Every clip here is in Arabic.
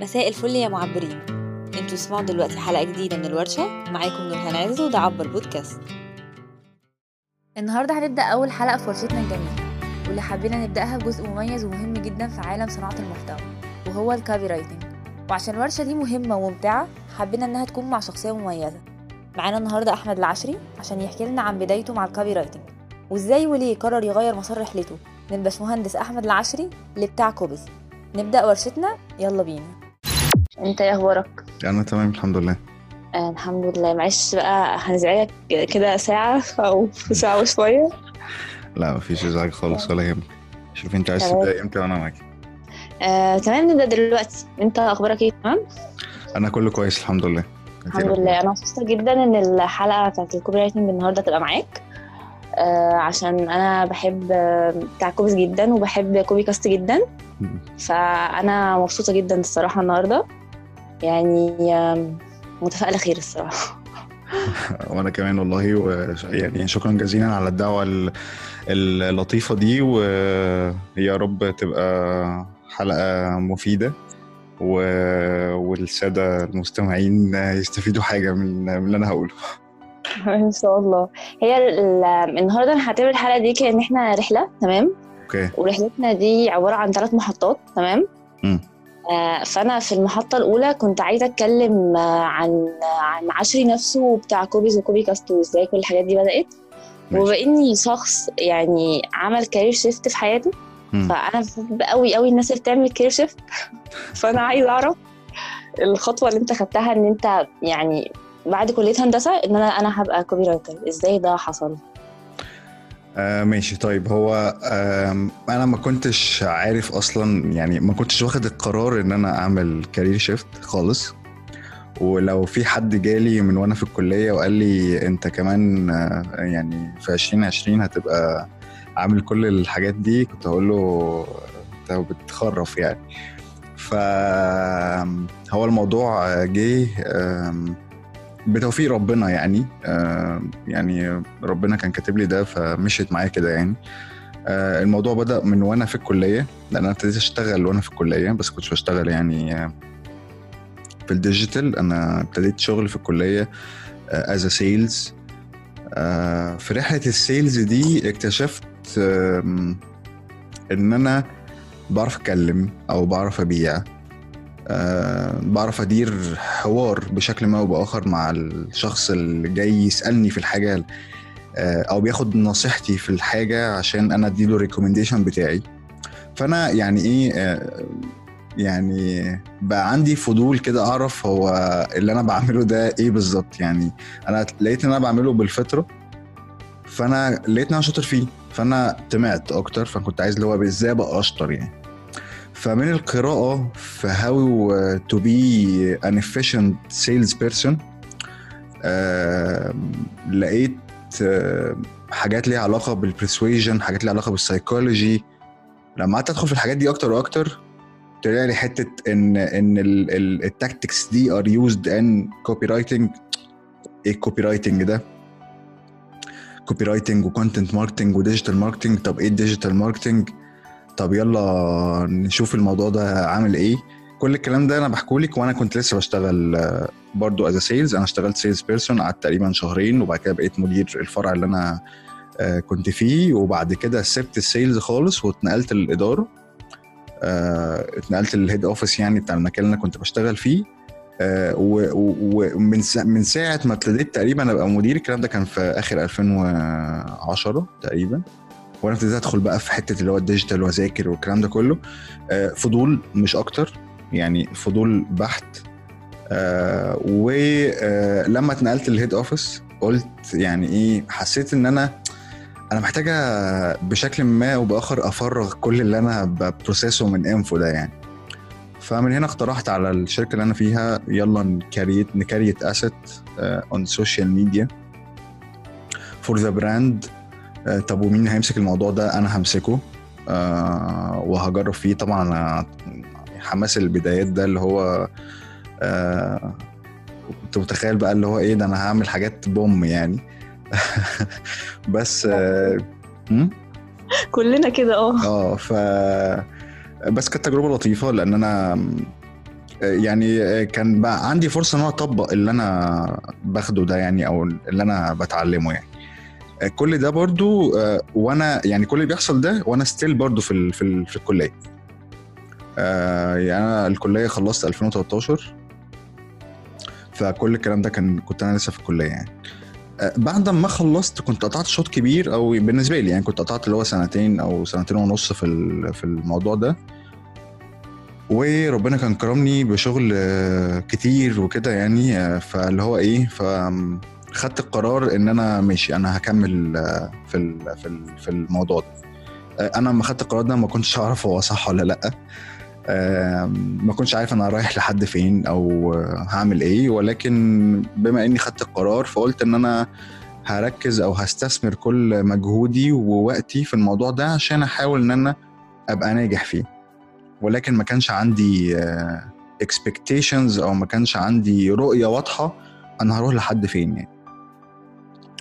مساء الفل يا معبرين. أنتوا تسمعوا دلوقتي حلقة جديدة من الورشة. معاكم نورهان عز وده عبر بودكاست. النهاردة هنبدأ أول حلقة في ورشتنا الجميلة واللي حبينا نبدأها بجزء مميز ومهم جدا في عالم صناعة المحتوى وهو ال copywriting وعشان الورشة دي مهمة وممتعة حبينا إنها تكون مع شخصية مميزة. معانا النهاردة أحمد العشري عشان يحكي لنا عن بدايته مع ال copywriting وإزاي وليه قرر يغير مسار رحلته. من باشمهندس أحمد العشري لبتاع كوبز نبدأ ورشتنا يلا بينا. انت إيه أخبارك؟ أنا تمام الحمد لله. آه الحمد لله. معلش بقى هنزعجك كده ساعة أو ساعة وشوية؟ لا مفيش ازعاج خالص ولا يهمك شوف انت عايز. تبدأ إمتى وأنا معاك. آه تمام نبدأ دلوقتي. انت أخبارك إيه؟ تمام؟ أنا كله كويس الحمد لله. الحمد لله. أنا مبسوطة جدا إن الحلقة بتاعت ال copywriting النهاردة تبقى معاك. آه عشان أنا بحب آه، بتاع كوبز جدا وبحب كوبي كاست جدا. فأنا مبسوطة جدا الصراحة النهاردة. يعني آم، متفائلة خير الصراحة. وأنا كمان والله. يعني شكرا جزيلا على الدعوة ال- اللطيفة دي ويا رب تبقى حلقة مفيدة و... والسادة المستمعين يستفيدوا حاجة من من اللي أنا هقوله. إن شاء الله. هي ال- ال- النهارده أنا هعتبر الحلقة دي كأن إحنا رحلة تمام؟ أوكي. ورحلتنا دي عبارة عن ثلاث محطات تمام؟ مم. آه فأنا في المحطة الأولى كنت عايزة أتكلم آه عن عن عشري نفسه بتاع كوبز وكوبي كاست وإزاي كل الحاجات دي بدأت. وباني شخص يعني عمل career shift في حياته. فأنا بحب قوي قوي الناس اللي بتعمل career shift فأنا عايزة أعرف الخطوة اللي أنت خدتها إن أنت يعني بعد كلية هندسة إن أنا أنا هبقى copywriter إزاي ده حصل آه ماشي. طيب هو آم، أنا ما كنتش عارف أصلا يعني ما كنتش واخد القرار إن أنا أعمل career shift خالص. ولو في حد جالي من وأنا في الكلية وقال لي أنت كمان آه، يعني في 2020 هتبقى عامل كل الحاجات دي كنت هقول له انت بتخرف يعني. فهو الموضوع جه بتوفيق ربنا يعني. آم، يعني ربنا كان كاتب لي ده فمشيت معايا كده يعني. آه، الموضوع بدأ من وأنا في الكلية لأن أنا ابتديت أشتغل وأنا في الكلية بس كنتش بشتغل يعني آه، في الديجيتال. أنا ابتديت شغل في الكلية as sales في رحلة ال sales دي اكتشفت إن أنا بعرف اتكلم أو بعرف أبيع. آه، بعرف أدير حوار بشكل ما أو بآخر مع الشخص اللي جاي يسألني في الحاجة آه، أو بياخد نصيحتي في الحاجة عشان أنا أديله الريكومنديشن بتاعي. فأنا يعني إيه آه، يعني بقى عندي فضول كده أعرف هو اللي أنا بعمله ده إيه بالظبط. يعني أنا لقيت إن أنا بعمله بالفطرة فأنا لقيت إن أنا شاطر فيه فأنا طمعت أكتر فكنت عايز اللي هو إزاي أبقى أشطر يعني. فمن القراءة في how to be an efficient salesperson آه لقيت حاجات ليها علاقة بالبرسويجن حاجات ليها علاقة بالسايكولوجي لما قعدت أدخل في الحاجات دي أكتر وأكتر طلع لي حتة إن إن ال tactics دي are used in copywriting إيه ال copywriting ده؟ copywriting و content marketing و digital marketing طب إيه ال digital marketing؟ طب يلا نشوف الموضوع ده عامل إيه. كل الكلام ده أنا بحكولك وأنا كنت لسه بشتغل آه، برضو as sales أنا اشتغلت salesperson قعدت تقريبا شهرين وبعد كده بقيت مدير الفرع اللي أنا آه، كنت فيه. وبعد كده سبت ال sales خالص واتنقلت للإدارة آه، اتنقلت لل head office يعني بتاع المكان اللي أنا كنت بشتغل فيه. ومن من ساعة ما ابتديت تقريبا أبقى مدير الكلام ده كان في آخر 2010 تقريبا. وأنا ابتديت ادخل بقى في حتة اللي هو ال digital وأذاكر والكلام ده كله آه، فضول مش أكتر يعني فضول بحت. ولما اتنقلت لل head office قلت يعني إيه حسيت إن أنا أنا محتاجة بشكل ما أو باخر أفرغ كل اللي أنا ب process ه من info ده يعني. فمن هنا اقترحت على الشركة اللي أنا فيها يلا ن create ن create asset on social media for the brand طب ومين هيمسك الموضوع ده؟ أنا همسكه. آه وهجرب فيه. طبعا أنا حماس البدايات ده اللي هو آه كنت متخيل بقى اللي هو إيه ده أنا هعمل حاجات boom يعني. بس آه? كلنا كده آه. آه ف بس كانت تجربة لطيفة لأن أنا يعني كان بقى عندي فرصة إن أنا أطبق اللي أنا باخده ده يعني أو اللي أنا بتعلمه يعني. كل ده برضو آه، وأنا يعني كل اللي بيحصل ده وأنا ستيل برضو في في, في الكلية. آه، يعني أنا الكلية خلصت 2013 فكل الكلام ده كان كنت أنا لسه في الكلية يعني. آه، بعد ما خلصت كنت قطعت شوط كبير أو بالنسبة لي يعني كنت قطعت اللي هو سنتين أو سنتين ونص في في الموضوع ده. وربنا كان كرمني بشغل آه، كتير وكده يعني آه، فاللي هو إيه فخدت القرار إن أنا ماشي أنا هكمل آه، في في في الموضوع ده. آه، أنا لما خدت القرار ده ما كنتش أعرف هو صح ولا لأ. ما كنتش عارف أنا رايح لحد فين أو آه، هعمل إيه. ولكن بما إني خدت القرار فقلت إن أنا هركز أو هستثمر كل مجهودي ووقتي في الموضوع ده عشان أحاول إن أنا أبقى ناجح فيه. ولكن ما كانش عندي اكسبكتيشنز أو ما كانش عندي رؤية واضحة أنا هروح لحد فين يعني.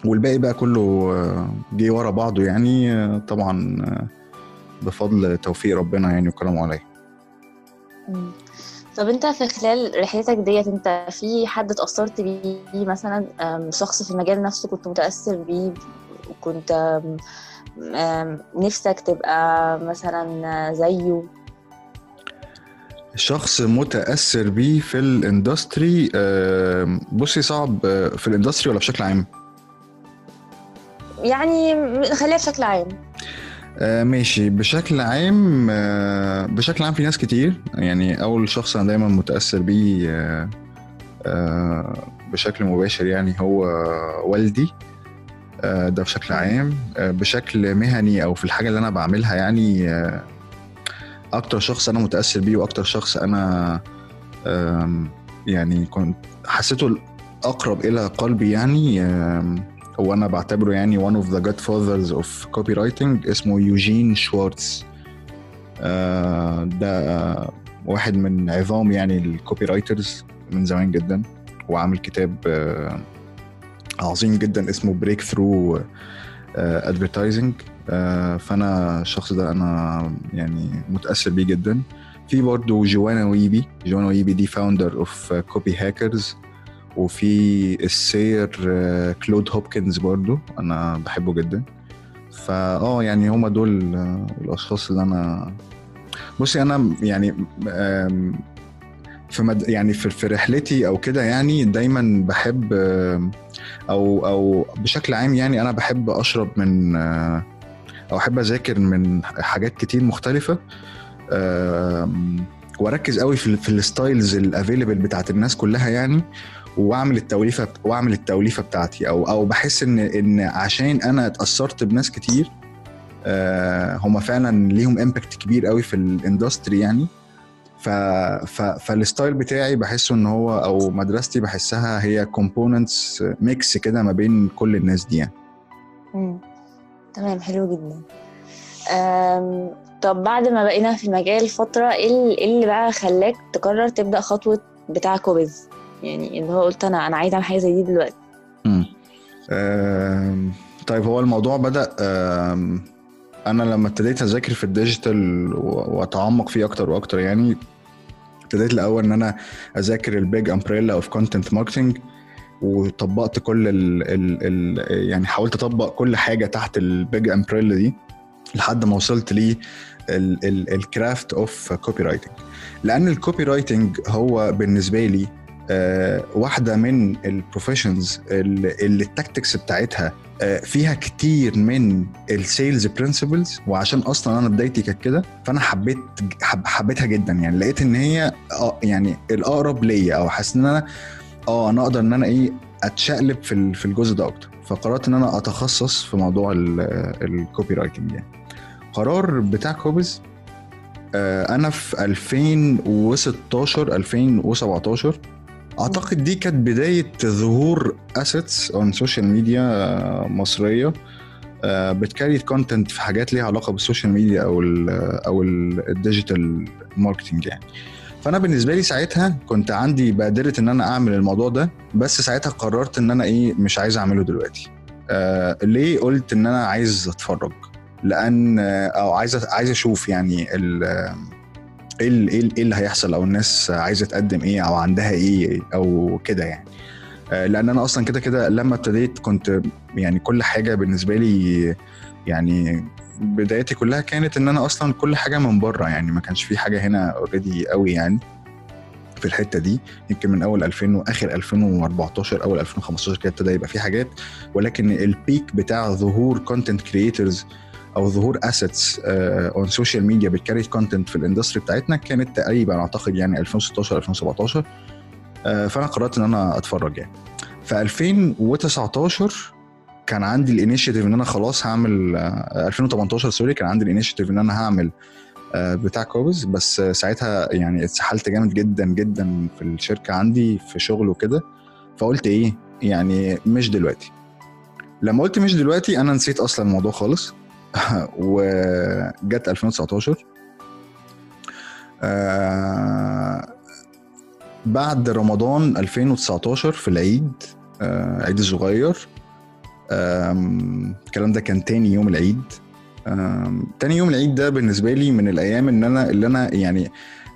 والباقي بقى كله آه، جه ورا بعضه يعني آه، طبعا آه، بفضل توفيق ربنا يعني وكرمه عليا. طب انت في خلال رحلتك ديت انت في حد اتأثرت بيه مثلا؟ شخص في المجال نفسه كنت متأثر بيه؟ وكنت نفسك تبقى مثلا زيه؟ شخص متأثر بيه في الإندستري بصي صعب في الإندستري ولا بشكل عام؟ يعني خليها بشكل عام. آه، ماشي. بشكل عام آه، بشكل عام في ناس كتير. يعني أول شخص أنا دايما متأثر بيه آه، آه، بشكل مباشر يعني هو والدي. آه، ده بشكل عام. آه، بشكل مهني أو في الحاجة اللي أنا بعملها يعني آه، أكتر شخص أنا متأثر بيه وأكتر شخص أنا يعني كنت حسيته الأقرب إلى قلبي يعني هو أنا بعتبره يعني one of the godfathers of copywriting اسمه يوجين شوارتز آه، ده آه، واحد من عظام يعني ال copywriters من زمان جدا وعامل كتاب آه، عظيم جدا اسمه Breakthrough Advertising فأنا الشخص ده أنا يعني متأثر بيه جدا. في برضه جوانا ويبي جوانا ويبي دي founder of Copyhackers وفي السير آه، كلود هوبكنز برضو أنا بحبه جدا. فاه يعني هما دول آه، الأشخاص اللي أنا بصي أنا يعني في مد... يعني في في رحلتي أو كده يعني دايما بحب أو أو بشكل عام يعني أنا بحب أشرب من آه، أو أحب أذاكر من حاجات كتير مختلفة وأركز قوي في في ال styles ال available بتاعت الناس كلها يعني. واعمل التوليفة واعمل التوليفة بتاعتي. أو أو بحس إن إن عشان أنا اتأثرت بناس كتير آه، هم فعلا ليهم impact كبير قوي في ال industry يعني. ف ف فال style بتاعي بحسه إن هو أو مدرستي بحسها هي components mix كده ما بين كل الناس دي يعني. تمام حلو جدا. طب بعد ما بقينا في المجال فترة إيه إيه اللي بقى خلاك تقرر تبدأ خطوة بتاع كوبيز؟ يعني اللي هو قلت أنا أنا عايزة أعمل حاجة زي دي دلوقتي. طيب هو الموضوع بدأ آم، أنا لما ابتديت أذاكر في ال digital و- وأتعمق فيه أكتر وأكتر يعني ابتديت الأول إن أنا أذاكر ال big umbrella of content marketing وطبقت كل ال ال ال يعني حاولت أطبق كل حاجة تحت ال big umbrella دي لحد ما وصلت لي ال craft of copywriting لأن ال copywriting هو بالنسبة لي واحدة من ال professions اللي ال tactics بتاعتها آه، فيها كتير من ال sales principles وعشان أصلا أنا بدايتي كانت كده فأنا حبيت حب حبيتها جدا يعني لقيت إن هي آه يعني الأقرب ليا أو حاسس إن أنا آه أنا أقدر إن أنا إيه أتشقلب في في الجزء ده أكتر. فقررت إن أنا أتخصص في موضوع ال copywriting يعني. قرار بتاع كوبز آه، أنا في 2016 2017 أعتقد دي كانت بداية ظهور assets on social media مصرية. آه، بت create content في حاجات ليها علاقة بال social media أو ال أو ال digital ماركتنج يعني. فأنا بالنسبة لي ساعتها كنت عندي بادره إن أنا أعمل الموضوع ده بس ساعتها قررت إن أنا إيه مش عايز أعمله دلوقتي. آه ليه قلت إن أنا عايز أتفرج؟ لأن آه، أو عايز عايز أشوف يعني إيه ال- إيه ال- إيه اللي هيحصل؟ أو الناس عايزة تقدم إيه؟ أو عندها إيه؟ أو كده يعني. آه، لأن أنا أصلا كده كده لما ابتديت كنت يعني كل حاجة بالنسبة لي يعني بدايتي كلها كانت إن أنا أصلا كل حاجة من بره يعني. ما كانش في حاجة هنا already قوي يعني في الحتة دي. يمكن من أول 2000 واخر 2014 أول 2015 كده ابتدى يبقى في حاجات. ولكن ال peak بتاع ظهور content creators أو ظهور assets on social media بت create content في ال industry بتاعتنا كانت تقريبا أعتقد يعني 2016 2017 آه، فأنا قررت إن أنا أتفرج يعني. في 2019 كان عندي ال initiative إن أنا خلاص هعمل آه، 2018 sorry كان عندي ال initiative إن أنا هعمل آه، بتاع كوبز بس آه، ساعتها يعني اتسحلت جامد جدا جدا في الشركة عندي في شغل وكده. فقلت إيه يعني مش دلوقتي. لما قلت مش دلوقتي أنا نسيت أصلا الموضوع خالص. وجت 2019 آه بعد رمضان 2019 في العيد آه عيد الصغير الكلام ده كان تاني يوم العيد. تاني يوم العيد ده بالنسبة لي من الأيام إن أنا اللي أنا يعني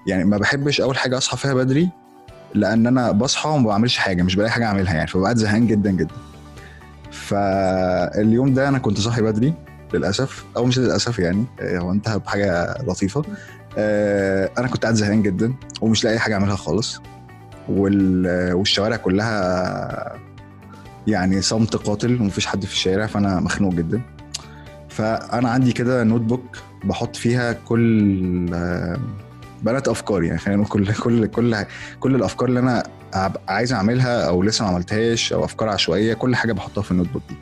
يعني ما بحبش أول حاجة أصحى فيها بدري لأن أنا بصحى وما بعملش حاجة مش بلاقي حاجة أعملها يعني فبقعد زهقان جدا جدا. فاليوم ده أنا كنت صاحي بدري. للأسف أو مش للأسف يعني آه، هو انتهى بحاجة لطيفة. آه، أنا كنت قاعد زهقان جدا ومش لاقي حاجة أعملها خالص. وال- والشوارع كلها يعني صمت قاتل ومفيش حد في الشارع فأنا مخنوق جدا. فأنا عندي كده notebook بحط فيها كل آه، بنات أفكاري يعني خلينا نقول كل كل كل كل الأفكار اللي أنا عايز أعملها أو لسه ما عملتهاش أو أفكار عشوائية كل حاجة بحطها في ال notebook دي.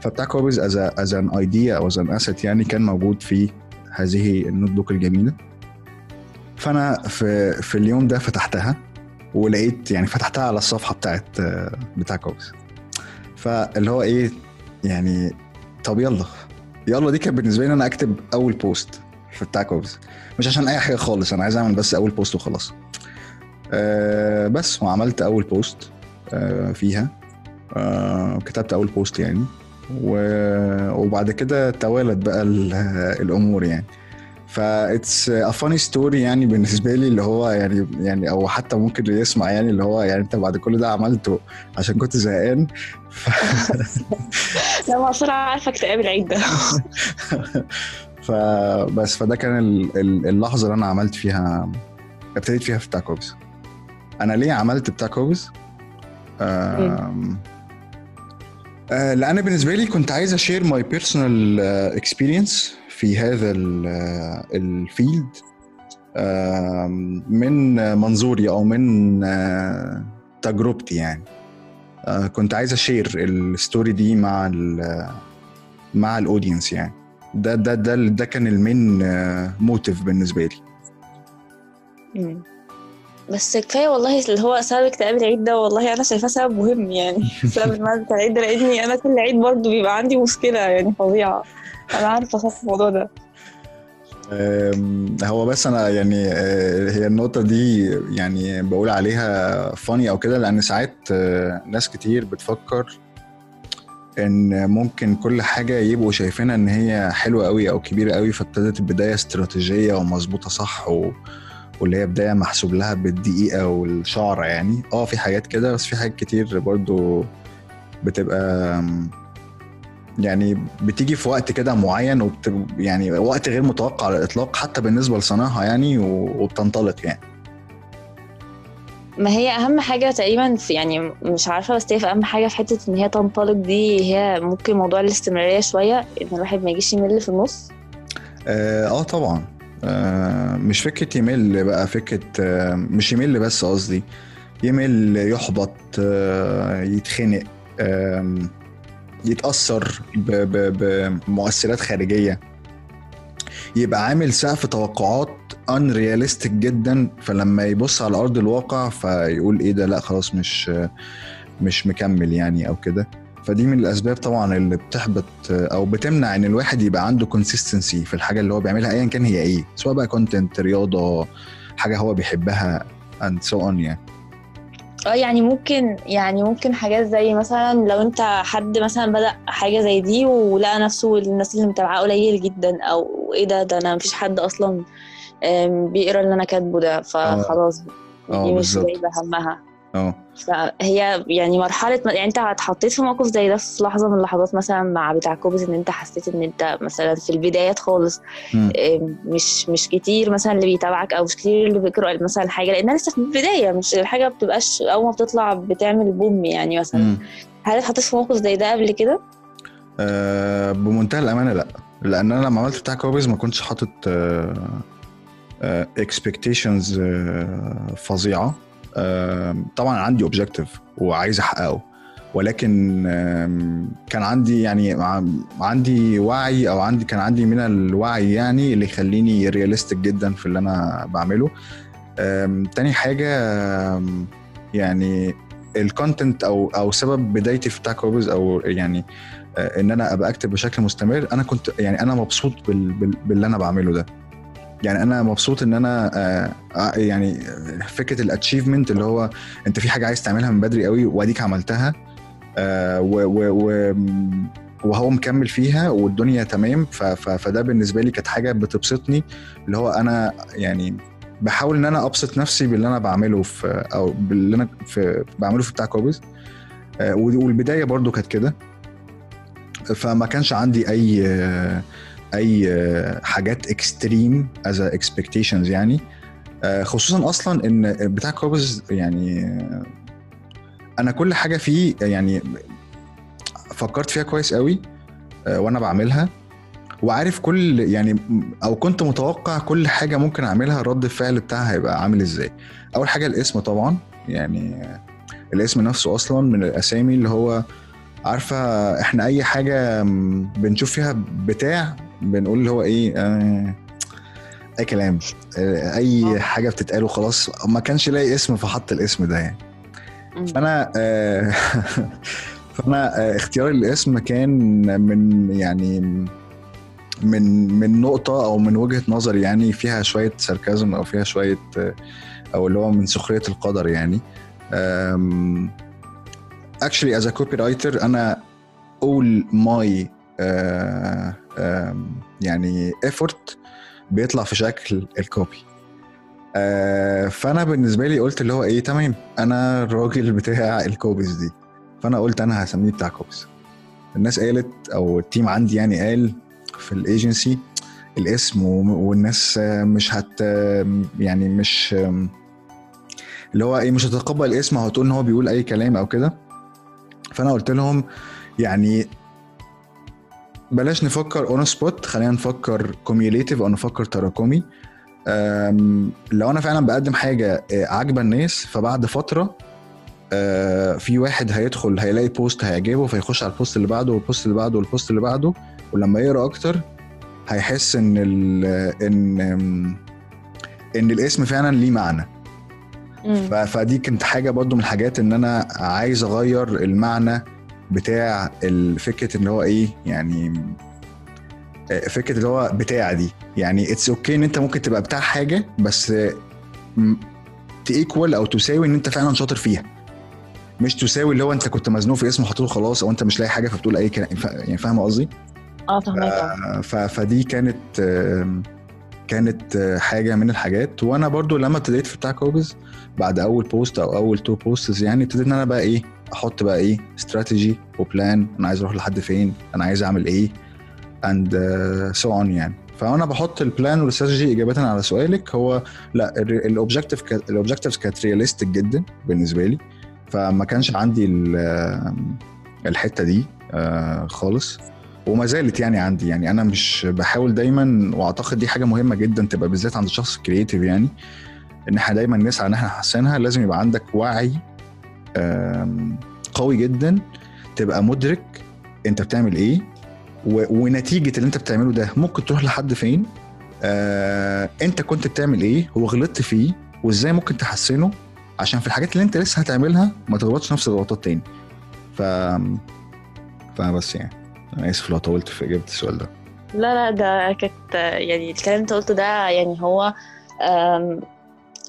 فبتاع copies as as an idea أو as an asset يعني كان موجود في هذه ال notebook الجميلة. فأنا في في اليوم ده فتحتها ولقيت يعني فتحتها على الصفحة بتاعت بتاع copies فاللي هو إيه يعني طب يلا. يلا دي كانت بالنسبة لي إن أنا أكتب أول post في بتاع copies مش عشان أي حاجة خالص أنا عايز أعمل بس أول post وخلاص. أه بس وعملت أول post أه فيها. أه كتبت أول post يعني. وبعد كده توالت بقى ال- الأمور يعني. ف it's a funny story يعني بالنسبة لي اللي هو يعني يعني أو حتى ممكن اللي يسمع يعني اللي هو يعني أنت بعد كل ده عملته عشان كنت زهقان؟ ف... لا ما بسرعة عارفة اكتئاب العيد ده. فبس فده كان ال- ال- اللحظة اللي أنا عملت فيها ابتديت فيها في بتاع copies أنا ليه عملت بتاع آه، لأن بالنسبة لي كنت عايز share my personal experience في هذا ال field من منظوري أو من آه، تجربتي يعني. آه، كنت عايز share ال story دي مع ال مع ال audience يعني. ده ده ده ده كان ال main motive بالنسبة لي. بس كفاية والله اللي هو سبب اكتئاب العيد ده والله أنا شايفاه سبب مهم يعني. سبب المعنى بتاع العيد ده لاني أنا كل عيد برضه بيبقى عندي مشكلة يعني فظيعة. أنا عارفة أخاف الموضوع ده. هو بس أنا يعني آه، هي النقطة دي يعني بقول عليها فاني أو كده لأن ساعات آه، ناس كتير بتفكر إن ممكن كل حاجة يبقوا شايفينها إن هي حلوة قوي أو كبيرة قوي فابتدت البداية استراتيجية ومظبوطة صح و... واللي هي بداية محسوب لها بالدقيقة والشعره يعني. آه في حاجات كده بس في حاجات كتير برضو بتبقى يعني بتيجي في وقت كده معين وبت... يعني وقت غير متوقع على الإطلاق حتى بالنسبة لصناعها يعني. وبتنطلق يعني. ما هي أهم حاجة تقريبا في يعني مش عارفة بس هي أهم حاجة في حتة إن هي تنطلق دي هي ممكن موضوع الاستمرارية شوية إن الواحد ما يجيش يمل في النص. آه, آه طبعا. آه مش فكرة يمل بقى فكرة آه مش يمل بس قصدي يمل يحبط آه يتخنق آه يتأثر. بمؤثرات خارجية يبقى عامل سقف توقعات unrealistic جدا فلما يبص على أرض الواقع فيقول إيه ده لأ خلاص مش مش مكمل يعني أو كده فدي من الأسباب طبعا اللي بتحبط أو بتمنع إن الواحد يبقى عنده consistency في الحاجة اللي هو بيعملها ايا كان هي إيه سواء بقى content رياضة حاجة هو بيحبها and so on يعني. آه يعني ممكن يعني ممكن حاجات زي مثلا لو أنت حد مثلا بدأ حاجة زي دي ولقى نفسه الناس اللي متابعاه قليل جدا أو إيه ده ده أنا مفيش حد أصلا بيقرأ اللي أنا كاتبه ده فخلاص آه دي مش بالظبط. جايبة همها. آه. فهي يعني مرحلة يعني انت اتحطيت في موقف زي ده في لحظة من اللحظات مثلا مع بتاع كوبز ان انت حسيت ان انت مثلا في البدايات خالص مش مش كتير مثلا اللي بيتابعك أو مش كتير اللي بيقرأ مثلا حاجة لأنها لسه في البداية مش الحاجة ما بتبقاش أول ما بتطلع بتعمل boom يعني مثلا. هل اتحطيت في موقف زي ده قبل كده؟ آه، بمنتهى الأمانة لأ. لأن أنا لما عملت بتاع copies ما كنتش حاطط expectations فظيعه آه، طبعا عندي objective وعايز أحققه. ولكن كان عندي يعني عندي وعي أو عندي كان عندي من الوعي يعني اللي يخليني realistic جدا في اللي أنا بعمله. تاني حاجة يعني ال content أو أو سبب بدايتي في بتاع copies أو يعني آه، إن أنا أبقى أكتب بشكل مستمر أنا كنت يعني أنا مبسوط بال بال باللي أنا بعمله ده. يعني أنا مبسوط إن أنا آه، آه، يعني فكرة ال achievement اللي هو أنت في حاجة عايز تعملها من بدري قوي وأديك عملتها آه، و و و وهو مكمل فيها والدنيا تمام فده بالنسبة لي كانت حاجة بتبسطني اللي هو أنا يعني بحاول إن أنا أبسط نفسي باللي أنا بعمله في أو باللي أنا في بعمله في بتاع copies آه، والبداية برضو كانت كده فما كانش عندي أي أي حاجات extreme as expectations يعني. آه، خصوصا أصلا إن بتاع copies يعني آه، أنا كل حاجة فيه يعني فكرت فيها كويس قوي آه، وأنا بعملها. وعارف كل يعني أو كنت متوقع كل حاجة ممكن أعملها رد الفعل بتاعها هيبقى عامل إزاي. أول حاجة الاسم طبعا يعني آه، الاسم نفسه أصلا من الأسامي اللي هو عارفة إحنا أي حاجة بنشوف فيها بتاع بنقول اللي هو إيه آه أي كلام. آه. اي حاجة بتتقال وخلاص ما كانش لاقي اسم فحط الاسم ده يعني. فأنا آه فأنا آه اختيار الاسم كان من يعني من من نقطة أو من وجهة نظر يعني فيها شوية sarcasm أو فيها شوية آه، أو اللي هو من سخرية القدر يعني. actually as a copywriter أنا all my uh, um, يعني effort بيطلع في شكل ال copy uh, فأنا بالنسبة لي قلت اللي هو إيه تمام أنا الراجل بتاع ال copies دي. فأنا قلت أنا هسميه بتاع copies الناس قالت أو ال team عندي يعني قال في الايجنسي الاسم والناس آه، مش هت يعني مش اللي هو إيه مش هتتقبل الاسم هتقول إن هو بيقول أي كلام أو كده. فأنا قلت لهم يعني بلاش نفكر on spot خلينا نفكر cumulative أو نفكر تراكمي. لو أنا فعلا بقدم حاجة آه، عاجبة الناس فبعد فترة آه، في واحد هيدخل هيلاقي post هيعجبه فيخش على ال post اللي بعده وال post اللي بعده وال post اللي بعده. ولما يقرأ أكتر هيحس إن ال إن إن الاسم فعلا ليه معنى. فدي كانت حاجة برضو من الحاجات إن أنا عايز أغير المعنى. بتاع الفكرة اللي هو إيه يعني آه، فكرة اللي هو بتاع دي. يعني it's okay إن أنت ممكن تبقى بتاع حاجة بس to equal أو تساوي إن أنت فعلا شاطر فيها. مش تساوي اللي هو أنت كنت مزنوق في اسم حاطه خلاص أو أنت مش لاقي حاجة فبتقول أي كلام يعني فاهم قصدي؟ آه آه. ف- فدي كانت كانت آه، حاجة من الحاجات. وأنا برضو لما ابتديت في بتاع copies بعد أول post أو أول two posts يعني ابتديت إن أنا بقى إيه أحط بقى إيه strategy و plan أنا عايز أروح لحد فين أنا عايز اعمل إيه and so on يعني. فأنا بحط ال plan وال strategy اجابه على سؤالك هو لا ال objective ال objectives كانت realistic جدا بالنسبة لي فما كانش عندي ال- الحتة دي آه، خالص وما زالت يعني عندي. يعني أنا مش بحاول دايما وأعتقد دي حاجة مهمة جدا تبقى بالذات عند الشخص ال creative يعني إن إحنا دايما نسعى إن إحنا نحسنها لازم يبقى عندك وعي قوي جدا تبقى مدرك أنت بتعمل إيه ونتيجة اللي أنت بتعمله ده ممكن تروح لحد فين. آه، أنت كنت بتعمل إيه وغلطت فيه وإزاي ممكن تحسنه عشان في الحاجات اللي أنت لسه هتعملها ما تغلطش نفس الغلطات تاني. ف فبس يعني أنا آسف لو طولت في إجابة السؤال ده. لا لا ده كانت يعني الكلام اللي أنت قلته ده يعني هو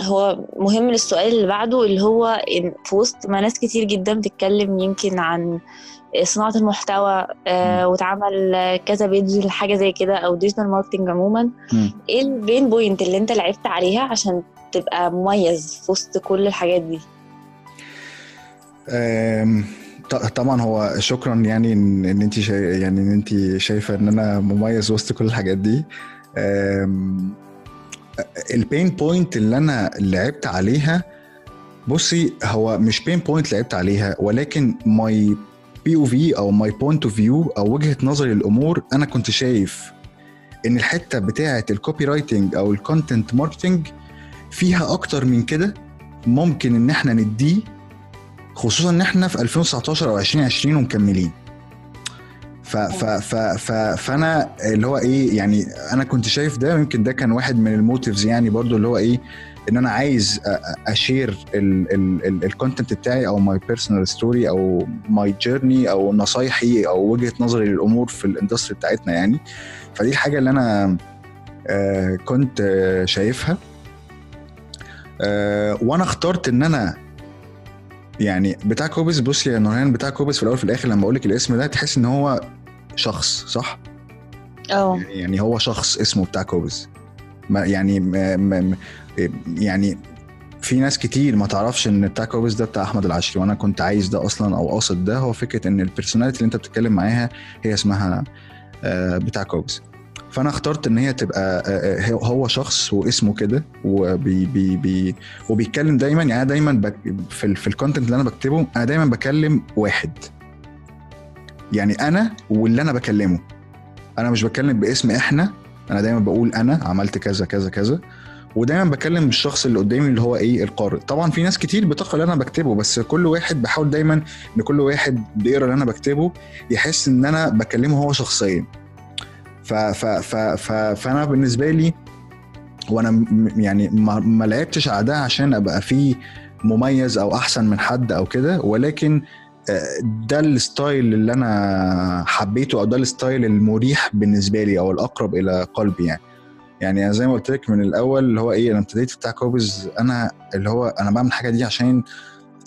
هو مهم للسؤال اللي بعده اللي هو في وسط ما ناس كتير جدا بتتكلم يمكن عن صناعة المحتوى آه واتعمل كذا فيديو لحاجة زي كده أو digital marketing عموما. إيه ال pain point اللي أنت لعبت عليها عشان تبقى مميز في وسط كل الحاجات دي؟ طبعا هو شكرا يعني إن انت يعني إن انت شايفة إن أنا مميز وسط كل الحاجات دي. ال pain point اللي أنا لعبت عليها بصي هو مش pain point لعبت عليها ولكن my POV أو my point of view أو وجهة نظري للامور أنا كنت شايف إن الحتة بتاعة ال copywriting أو ال content marketing فيها أكتر من كده ممكن إن إحنا نديه خصوصا إن إحنا في 2019 أو 2020 ومكملين. ف ف ف ف فأنا اللي هو إيه يعني أنا كنت شايف ده يمكن ده كان واحد من ال motives يعني برضو اللي هو إيه إن أنا عايز أ share ال content بتاعي أو my personal story أو my journey أو نصايحي أو وجهة نظري للأمور في ال industry بتاعتنا يعني. فدي الحاجة اللي أنا آه، كنت آه، شايفها. آه، وأنا اخترت إن أنا يعني بتاع copies بص يا نورهان بتاع copies في الأول في الآخر لما أقول لك الاسم ده تحس إن هو شخص صح؟ آه. يعني هو شخص اسمه بتاع copies ما يعني ما ما يعني في ناس كتير ما تعرفش إن بتاع copies ده بتاع أحمد العشري وأنا كنت عايز ده أصلا أو قاصد ده هو فكرة إن ال personality اللي أنت بتتكلم معاها هي اسمها آه، بتاع copies فأنا اخترت إن هي تبقى آه، آه، هو شخص واسمه كده وبي بي بي وبيتكلم دايما يعني أنا دايما بك في ال في ال content اللي أنا بكتبه أنا دايما بكلم واحد. يعني أنا واللي أنا بكلمه. أنا مش بتكلم باسم إحنا أنا دايما بقول أنا عملت كذا كذا كذا. ودايما بكلم الشخص اللي قدامي اللي هو إيه القارئ. طبعا في ناس كتير بتقرأ اللي أنا بكتبه بس كل واحد بحاول دايما إن كل واحد بيقرأ اللي أنا بكتبه يحس إن أنا بكلمه هو شخصيا. ف ف ف ف فأنا بالنسبة لي وأنا يعني ما, ما لعبتش على ده عشان أبقى فيه مميز أو أحسن من حد أو كده ولكن ده ال style اللي أنا حبيته أو ده ال style المريح بالنسبة لي أو الأقرب إلى قلبي يعني. يعني زي ما قلت لك من الأول اللي هو إيه أنا ابتديت بتاع copies أنا اللي هو أنا بعمل الحاجة دي عشان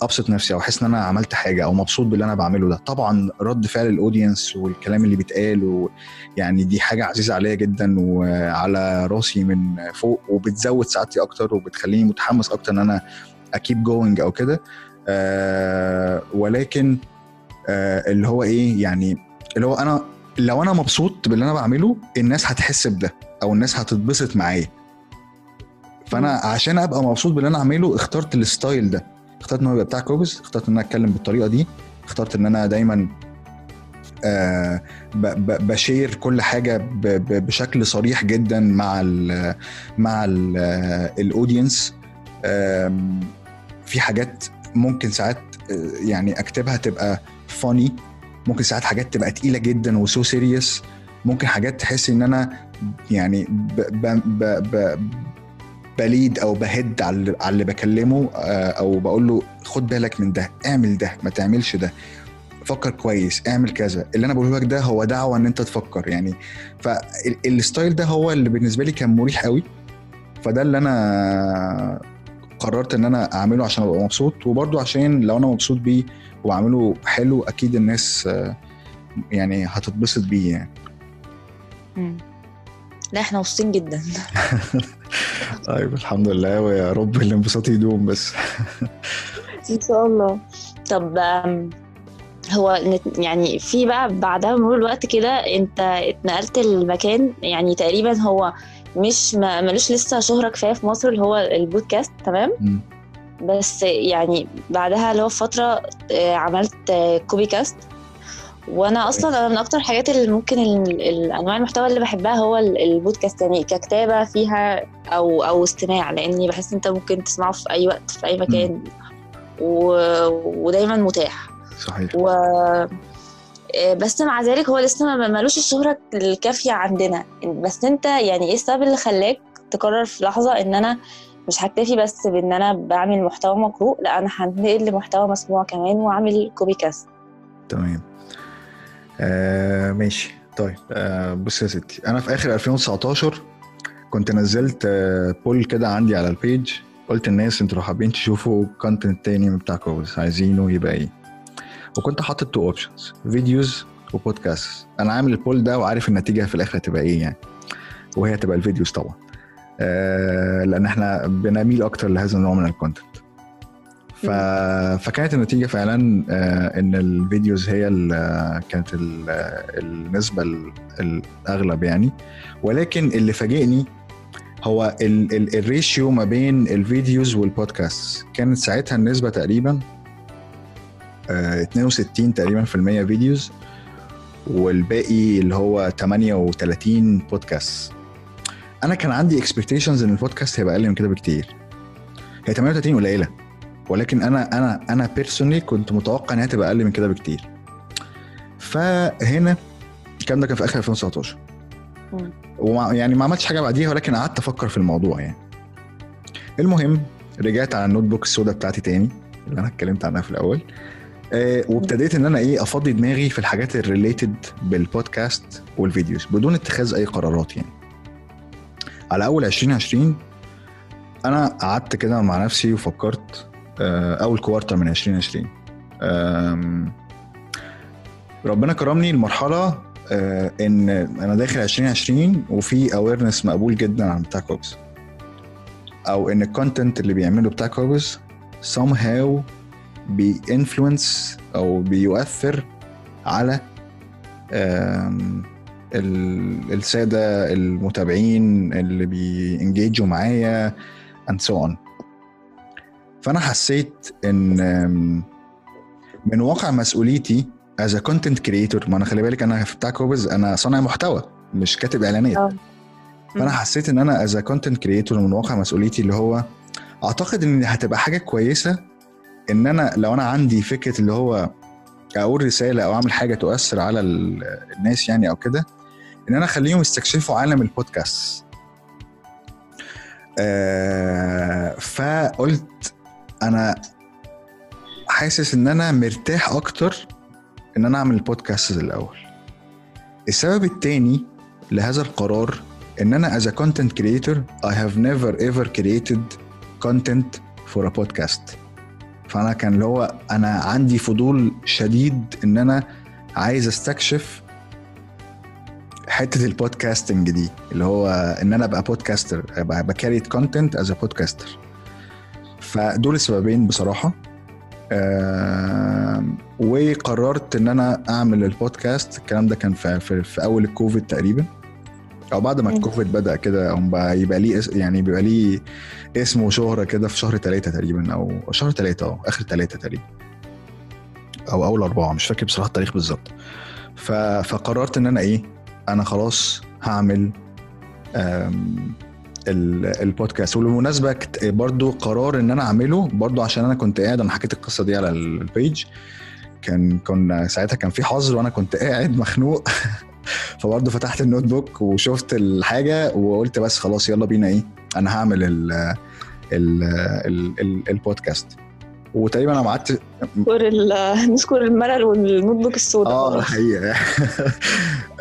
أبسط نفسي أو أحس إن أنا عملت حاجة أو مبسوط باللي أنا بعمله ده. طبعا رد فعل ال audience والكلام اللي بيتقال ويعني دي حاجة عزيزة عليا جدا وعلى راسي من فوق وبتزود سعادتي أكتر وبتخليني متحمس أكتر إن أنا ا keep going أو كده. آه ولكن آه اللي هو إيه يعني اللي هو أنا لو أنا مبسوط باللي أنا بعمله الناس هتحس بده أو الناس هتتبسط معايا فأنا عشان أبقى مبسوط باللي أنا اعمله اخترت ال style ده. اخترت إن هو يبقى بتاع copies اخترت إن أنا أتكلم بالطريقة دي. اخترت إن أنا دايما آه ب share كل حاجة بشكل صريح جدا مع ال مع ال audience. في حاجات ممكن ساعات آه، يعني اكتبها تبقى funny ممكن ساعات حاجات تبقى تقيلة جدا و so serious ممكن حاجات تحس إن أنا يعني ب ب ب ب ب lead أو بهد على اللي- بكلمه آه، أو بقول له خد بالك من ده اعمل ده ما تعملش ده. فكر كويس اعمل كذا. اللي أنا بقوله لك ده هو دعوة إن أنت تفكر يعني. فالستايل ده هو اللي بالنسبة لي كان مريح قوي. فده اللي أنا قررت إن أنا أعمله عشان أبقى مبسوط وبرضه عشان لو أنا مبسوط بيه وعامله حلو أكيد الناس آه، يعني هتتبسط بيه يعني. مم. لا إحنا مبسوطين جدا. طيب الحمد لله ويا رب الانبساط يدوم بس. إن شاء الله. طب هو يعني في بقى بعدها بمرور الوقت كده أنت اتنقلت المكان يعني تقريبا هو مش ما- ملوش لسه شهرة كفاية في مصر اللي هو البودكاست تمام؟ مم. بس يعني بعدها اللي هو فترة آه، عملت آه، Copy Cast. وأنا أصلا أنا من أكتر الحاجات اللي ممكن الأنواع المحتوى اللي بحبها هو ال- البودكاست يعني ككتابة فيها أو أو استماع لأني بحس أنت ممكن تسمعه في أي وقت في أي مكان. و... ودايما متاح. صحيح. و بس مع ذلك هو لسه ما ملوش الشهرة الكافية عندنا. بس انت يعني إيه السبب اللي خلاك تقرر في لحظة ان أنا مش هكتفي بس بان أنا بعمل محتوى مقروء لا أنا هنتقل لمحتوى مسموع كمان واعمل Copy Cast تمام. آه ماشي. طيب آه بص يا ستي أنا في آخر 2019 كنت نزلت آه poll كده عندي على ال page قلت للناس أنتوا لو حابين تشوفوا content تاني بتاع copies عايزينه يبقى إيه؟ وكنت حاطط two options videos و podcast أنا عامل ال poll ده وعارف النتيجة في الآخر هتبقى إيه يعني. وهي هتبقى ال videos طبعا. آه لأن إحنا بنميل أكتر لهذا النوع من ال content ف... فكانت النتيجة فعلا آه إن ال videos هي ال... كانت ال... النسبة ال... الأغلب يعني. ولكن اللي فاجئني هو ال... ال... ال ratio ما بين ال videos وال podcast كانت ساعتها النسبة تقريبا آه 62 تقريبا في المية videos والباقي اللي هو 38 بودكاست أنا كان عندي expectations إن البودكاست هيبقى أقل من كده بكتير. هي 38 قليلة ولكن أنا أنا أنا personally كنت متوقع انها تبقى أقل من كده بكتير. فهنا الكلام ده كان في آخر 2019 مم. وما يعني ما عملتش حاجة بعديها ولكن قعدت أفكر في الموضوع يعني. المهم رجعت على ال notebook السوداء بتاعتي تاني اللي أنا اتكلمت عنها في الأول. آه وابتديت إن أنا إيه أفضي دماغي في الحاجات ال related بالبودكاست والفيديوز بدون اتخاذ أي قرارات يعني. على أول 2020 أنا قعدت كده مع نفسي وفكرت آه أول quarter من 2020 آم، ربنا كرمني المرحلة آه إن أنا داخل 2020 وفي awareness مقبول جدا عن بتاع كوبس أو إن ال content اللي بيعمله بتاع كوبس somehow بي influence أو بيؤثر على السادة المتابعين اللي بي engage وا معايا and so on. فأنا حسيت إن من واقع مسؤوليتي a content creator ما أنا خلي بالك أنا في بتاع كوبز أنا صانع محتوى مش كاتب إعلانات. آه. فأنا حسيت إن أنا a content creator من واقع مسؤوليتي اللي هو أعتقد إن هتبقى حاجة كويسة إن أنا لو أنا عندي فكرة اللي هو أقول رسالة أو أعمل حاجة تؤثر على ال- الناس يعني أو كده إن أنا أخليهم يستكشفوا عالم البودكاست آه فقلت أنا حاسس إن أنا مرتاح أكتر إن أنا أعمل البودكاست الأول. السبب التاني لهذا القرار إن أنا as a content creator I have never ever created content for a podcast. فأنا كان اللي هو أنا عندي فضول شديد إن أنا عايز أستكشف حتة ال podcasting دي اللي هو إن أنا أبقى podcaster أبقى ب create content as podcaster فدول السببين بصراحة. وقررت إن أنا أعمل البودكاست الكلام ده كان في, في, في أول الكوفيد تقريبا. أو بعد ما. الكوفيد بدأ كده أو بقى يبقى ليه اس- يعني بيبقى ليه اسم وشهرة كده في شهر ثلاثة تقريبا أو شهر ثلاثة آه آخر ثلاثة تقريبا. أو أول أربعة مش فاكر بصراحة التاريخ بالظبط. ف... فقررت إن أنا إيه أنا خلاص هعمل ال- البودكاست. وبالمناسبة برضو قرار إن أنا أعمله برضو عشان أنا كنت قاعد أنا حكيت القصة دي على ال- ال page كان كنا ساعتها كان في حظر وأنا كنت قاعد مخنوق. فبرضه فتحت ال notebook وشفت الحاجة وقلت بس خلاص يلا بينا إيه أنا هعمل ال ال ال ال البودكاست وتقريبا أنا قعدت نذكر نذكر الملل وال notebook السوداء آه خلاص. حقيقة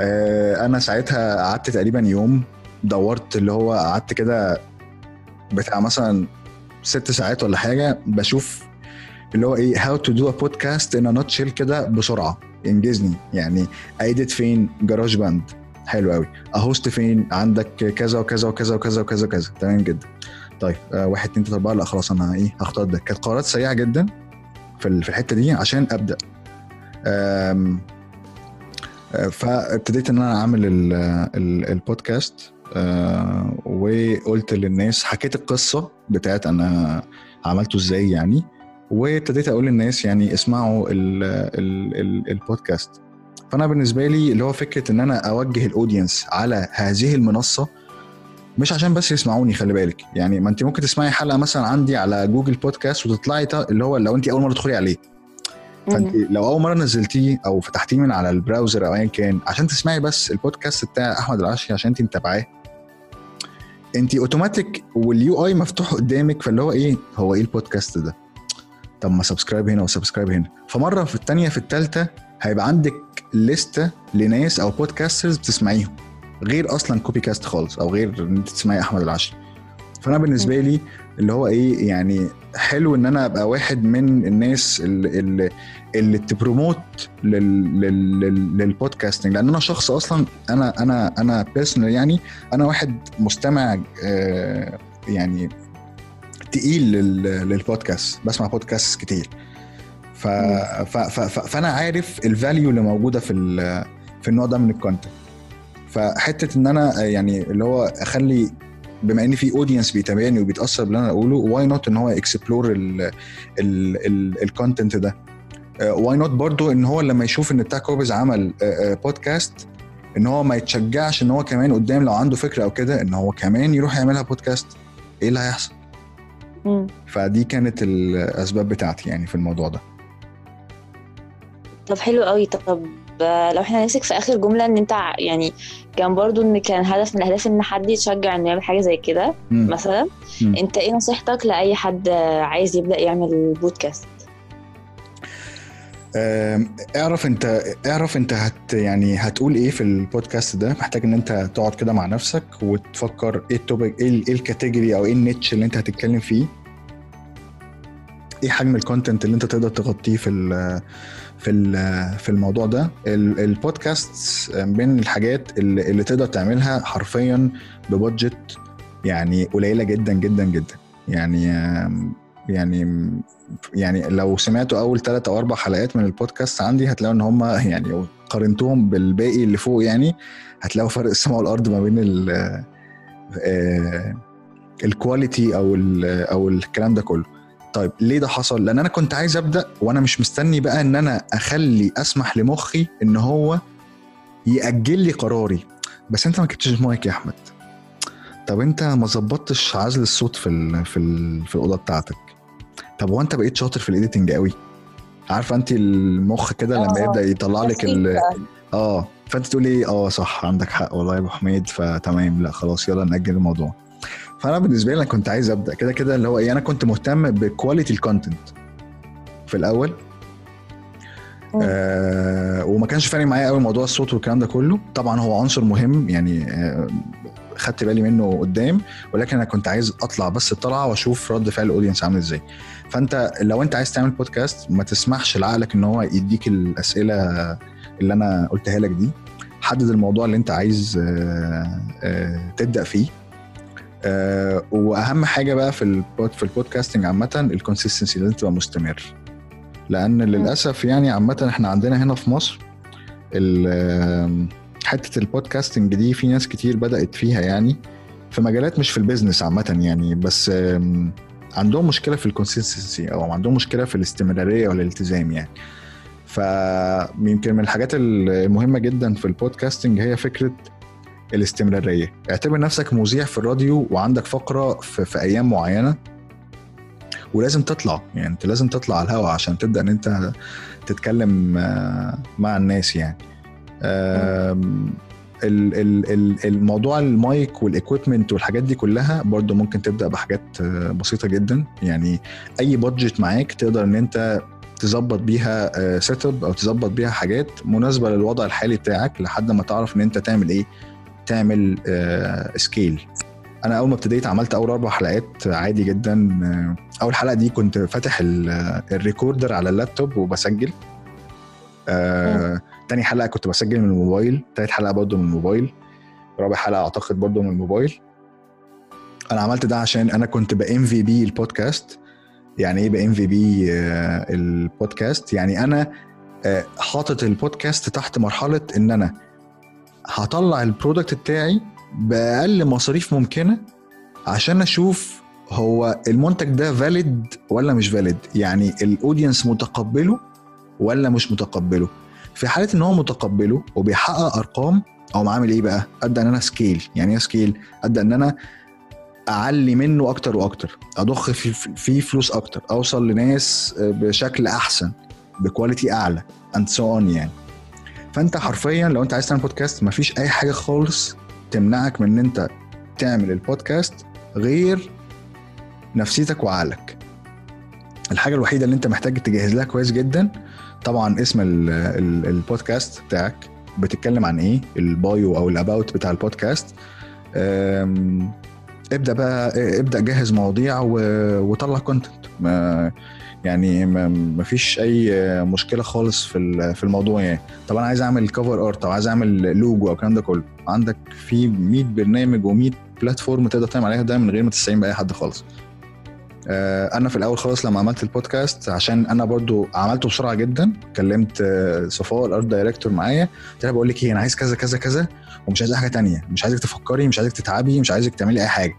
آه، أنا ساعتها قعدت تقريبا يوم دورت اللي هو قعدت كده بتاع مثلا ست ساعات ولا حاجة بشوف اللي هو إيه how to do a podcast in nutshell كده بسرعة. انجزني يعني edit فين؟ GarageBand. حلو قوي. أ host فين؟ عندك كذا وكذا وكذا وكذا وكذا وكذا. تمام جدا. طيب آه واحد اتنين تلاتة أربعة. لا خلاص أنا إيه هختار ده. كانت قرارات سريعة جدا في ال- في الحتة دي عشان أبدأ. آم، آه، فابتديت إن أنا أعمل ال- ال- البودكاست آه، وقلت للناس حكيت القصة بتاعت أنا عملته إزاي يعني. وابتديت أقول للناس يعني اسمعوا ال ال ال البودكاست. فأنا بالنسبة لي اللي هو فكرة إن أنا أوجه ال audience على هذه المنصة مش عشان بس يسمعوني خلي بالك. يعني ما أنت ممكن تسمعي حلقة مثلا عندي على Google Podcast وتطلعي اللي هو لو أنت أول مرة تدخلي عليه. فأنت. لو أول مرة نزلتيه أو فتحتيه من على ال browser أو ايا كان عشان تسمعي بس البودكاست بتاع أحمد العشري عشان أنت متابعاه أنت automatic وال UI مفتوح قدامك. فاللي هو إيه؟ هو إيه البودكاست ده؟ طب ما subscribe هنا و subscribe هنا. فمرة في الثانية في الثالثه هيبقى عندك لستة لناس أو podcasters بتسمعيهم. غير أصلا CopyCast خالص أو غير إن أنت تسمعي أحمد العشري. فأنا بالنسبة لي اللي هو إيه يعني حلو إن أنا أبقى واحد من الناس اللي اللي, اللي ت promote لل لل لل لل podcasting لأن أنا شخص أصلا أنا أنا أنا personal يعني أنا واحد مستمع آه يعني تقيل لل- للبودكاست. بسمع بودكاست كتير. ف ف ف ف فأنا عارف ال value اللي موجودة في ال- في النوع ده من ال content فحتة إن أنا يعني اللي هو أخلي بما إن في audience بيتابعني وبيتأثر باللي أنا اقوله why not إن هو explore ال content ده؟ why not برضو إن هو لما يشوف إن بتاع كوبز عمل بودكاست إن هو ما يتشجعش إن هو كمان قدام لو عنده فكرة أو كده إن هو كمان يروح يعملها بودكاست إيه اللي هيحصل؟ مم. فدي كانت الأسباب بتاعتي يعني في الموضوع ده طب حلو قوي طب آه، لو إحنا نمسك في آخر جملة إن أنت ع- يعني كان برضو إن كان هدف من الأهداف إن حد يتشجع إنه يعمل حاجة زي كده. مثلا مم. أنت إيه نصيحتك لأي حد عايز يبدأ يعمل بودكاست اعرف انت اعرف انت هت يعني هتقول إيه في البودكاست ده؟ محتاج ان انت تقعد كده مع نفسك وتفكر إيه ال topic إيه ال- ال category أو إيه ال niche اللي انت هتتكلم فيه. إيه حجم ال content اللي انت تقدر تغطيه في ال في ال في الموضوع ده؟ ال- البودكاست من الحاجات اللي, اللي تقدر تعملها حرفيا ب budget يعني قليلة جدا جدا جدا. يعني يعني يعني لو سمعتوا أول ثلاث أو أربع حلقات من البودكاست عندي هتلاقوا إن هم يعني قارنتهم بالباقي اللي فوق يعني. هتلاقوا فرق السماء والأرض ما بين ال آه، ال quality أو أو الكلام ده كله. طيب ليه ده حصل؟ لأن أنا كنت عايز أبدأ وأنا مش مستني بقى إن أنا أخلي أسمح لمخي إن هو ياجل لي قراري. بس أنت ما جبتش مايك يا أحمد. طب انت ما ظبطتش عزل الصوت في ال في ال في الأوضة بتاعتك طب هو انت بقيت شاطر في ال editing قوي عارفه انت المخ كده لما آه، يبدأ يطلع لك ال-. آه فانت تقول إيه آه صح عندك حق والله يا أبو حميد فتمام لا خلاص يلا نأجل الموضوع فأنا بالنسبة لي أنا كنت عايز أبدأ كده كده اللي هو إيه أنا كنت مهتم ب quality ال content في الأول. آه وما كانش فارق معايا قوي موضوع الصوت والكلام ده كله. طبعا هو عنصر مهم يعني آه خدت بالي منه قدام ولكن أنا كنت عايز أطلع بس الطلعه وأشوف رد فعل ال audience عامل إزاي. فأنت لو أنت عايز تعمل بودكاست ما تسمحش لعقلك إن هو يديك الأسئلة اللي أنا قلتها لك دي. حدد الموضوع اللي أنت عايز آه، آه، تبدأ فيه. آه، وأهم حاجة بقى في في ال podcasting عامة ال consistency لازم تبقى مستمر. لأن للأسف يعني عامة إحنا عندنا هنا في مصر حتة ال podcasting دي في ناس كتير بدأت فيها يعني في مجالات مش في ال business عامة يعني بس عندهم مشكلة في ال consistency أو عندهم مشكلة في الاستمرارية والالتزام يعني. فيمكن من الحاجات المهمة جدا في ال podcasting هي فكرة الاستمرارية. اعتبر نفسك مذيع في الراديو وعندك فقرة في, في أيام معينة ولازم تطلع. يعني انت لازم تطلع على الهواء عشان تبدأ ان انت تتكلم آه، مع الناس يعني. الموضوع المايك وال equipment والحاجات دي كلها برضو ممكن تبدأ بحاجات آه، بسيطة جدا. يعني أي budget معاك تقدر إن أنت تظبط بيها setup أو تظبط بيها حاجات مناسبة للوضع الحالي بتاعك لحد ما تعرف إن أنت تعمل إيه؟ تعمل scale أنا أول ما ابتديت عملت أول أربع حلقات عادي جدا. أول حلقة دي كنت فاتح ال- ال recorder على اللابتوب وبسجل. آه، تاني حلقة كنت بسجل من الموبايل تالت حلقة برضه من الموبايل. رابع حلقة أعتقد برضه من الموبايل. أنا عملت ده عشان أنا كنت ب MVP البودكاست. يعني إيه ب MVP البودكاست. يعني أنا آه، حاطط البودكاست تحت مرحلة إن أنا هطلع ال product بتاعي بأقل مصاريف ممكنة عشان أشوف هو المنتج ده valid ولا مش valid يعني ال audience متقبله ولا مش متقبله. في حالة إن هو متقبله وبيحقق أرقام أو عامل إيه بقى؟ أبدأ إن أنا scale يعني إيه scale أبدأ إن أنا أعلي منه أكتر وأكتر. أضخ فيه في فلوس أكتر. أوصل لناس بشكل أحسن ب quality أعلى and so on يعني. فأنت حرفيا لو أنت عايز تعمل بودكاست مفيش أي حاجة خالص تمنعك من إن أنت تعمل البودكاست غير نفسيتك وعقلك. الحاجة الوحيدة اللي أنت محتاج تجهز لها كويس جدا طبعا اسم ال ال البودكاست بتاعك. بتتكلم عن إيه؟ ال bio أو ال about بتاع البودكاست. ابدأ بقى ابدأ جهز مواضيع وطلع content يعني ما فيش أي مشكلة خالص في في الموضوع يعني. طب أنا عايز أعمل cover art أو عايز أعمل لوجو أو الكلام ده كله. عندك في 100 برنامج و100 platform تقدر تعمل عليها ده من غير ما تستعين بأي حد خالص. آه، أنا في الأول خالص لما عملت البودكاست عشان أنا برضو عملته بسرعة جدا كلمت آه، صفاء ال art director معايا. قلت لها بقول لك إيه أنا عايز كذا كذا كذا ومش عايز حاجة تانية. مش عايزك تفكري مش عايزك تتعبي مش عايزك تعملي أي حاجة.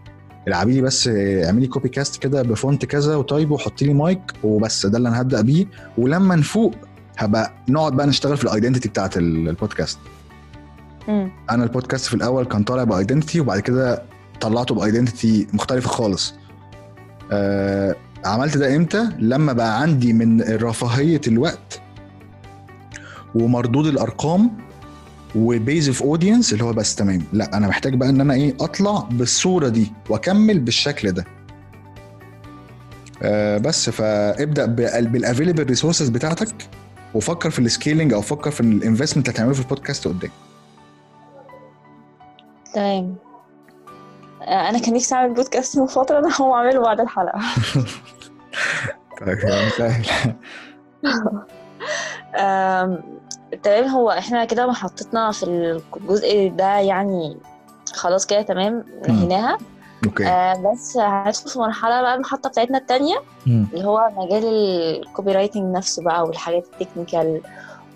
العبي لي بس آه، اعملي كوبي كاست كده ب font كذا وطيب وحطي لي مايك وبس ده اللي أنا هبدأ بيه. ولما نفوق هبقى نقعد بقى نشتغل في ال identity بتاعت ال- البودكاست. أنا البودكاست في الأول كان طالع ب identity وبعد كده طلعته ب identity مختلفة خالص. آه عملت ده إمتى؟ لما بقى عندي من رفاهية الوقت ومردود الأرقام و base of audience اللي هو بس تمام. لا أنا محتاج بقى إن أنا إيه أطلع بالصورة دي وأكمل بالشكل ده. آه بس فابدأ بال available resources بتاعتك وفكر في ال scaling أو فكر في ال investment اللي هتعمله في البودكاست قدام. تمام. آه، أنا كان نفسي أعمل بودكاست من فترة أنا هقوم أعمله بعد الحلقة. طيب آم، تمام هو إحنا كده محطتنا في الجزء ده يعني خلاص كده تمام نهيناها okay آه بس هندخل في مرحلة بقى المحطة بتاعتنا التانية مم. اللي هو مجال ال copywriting نفسه بقى والحاجات ال technical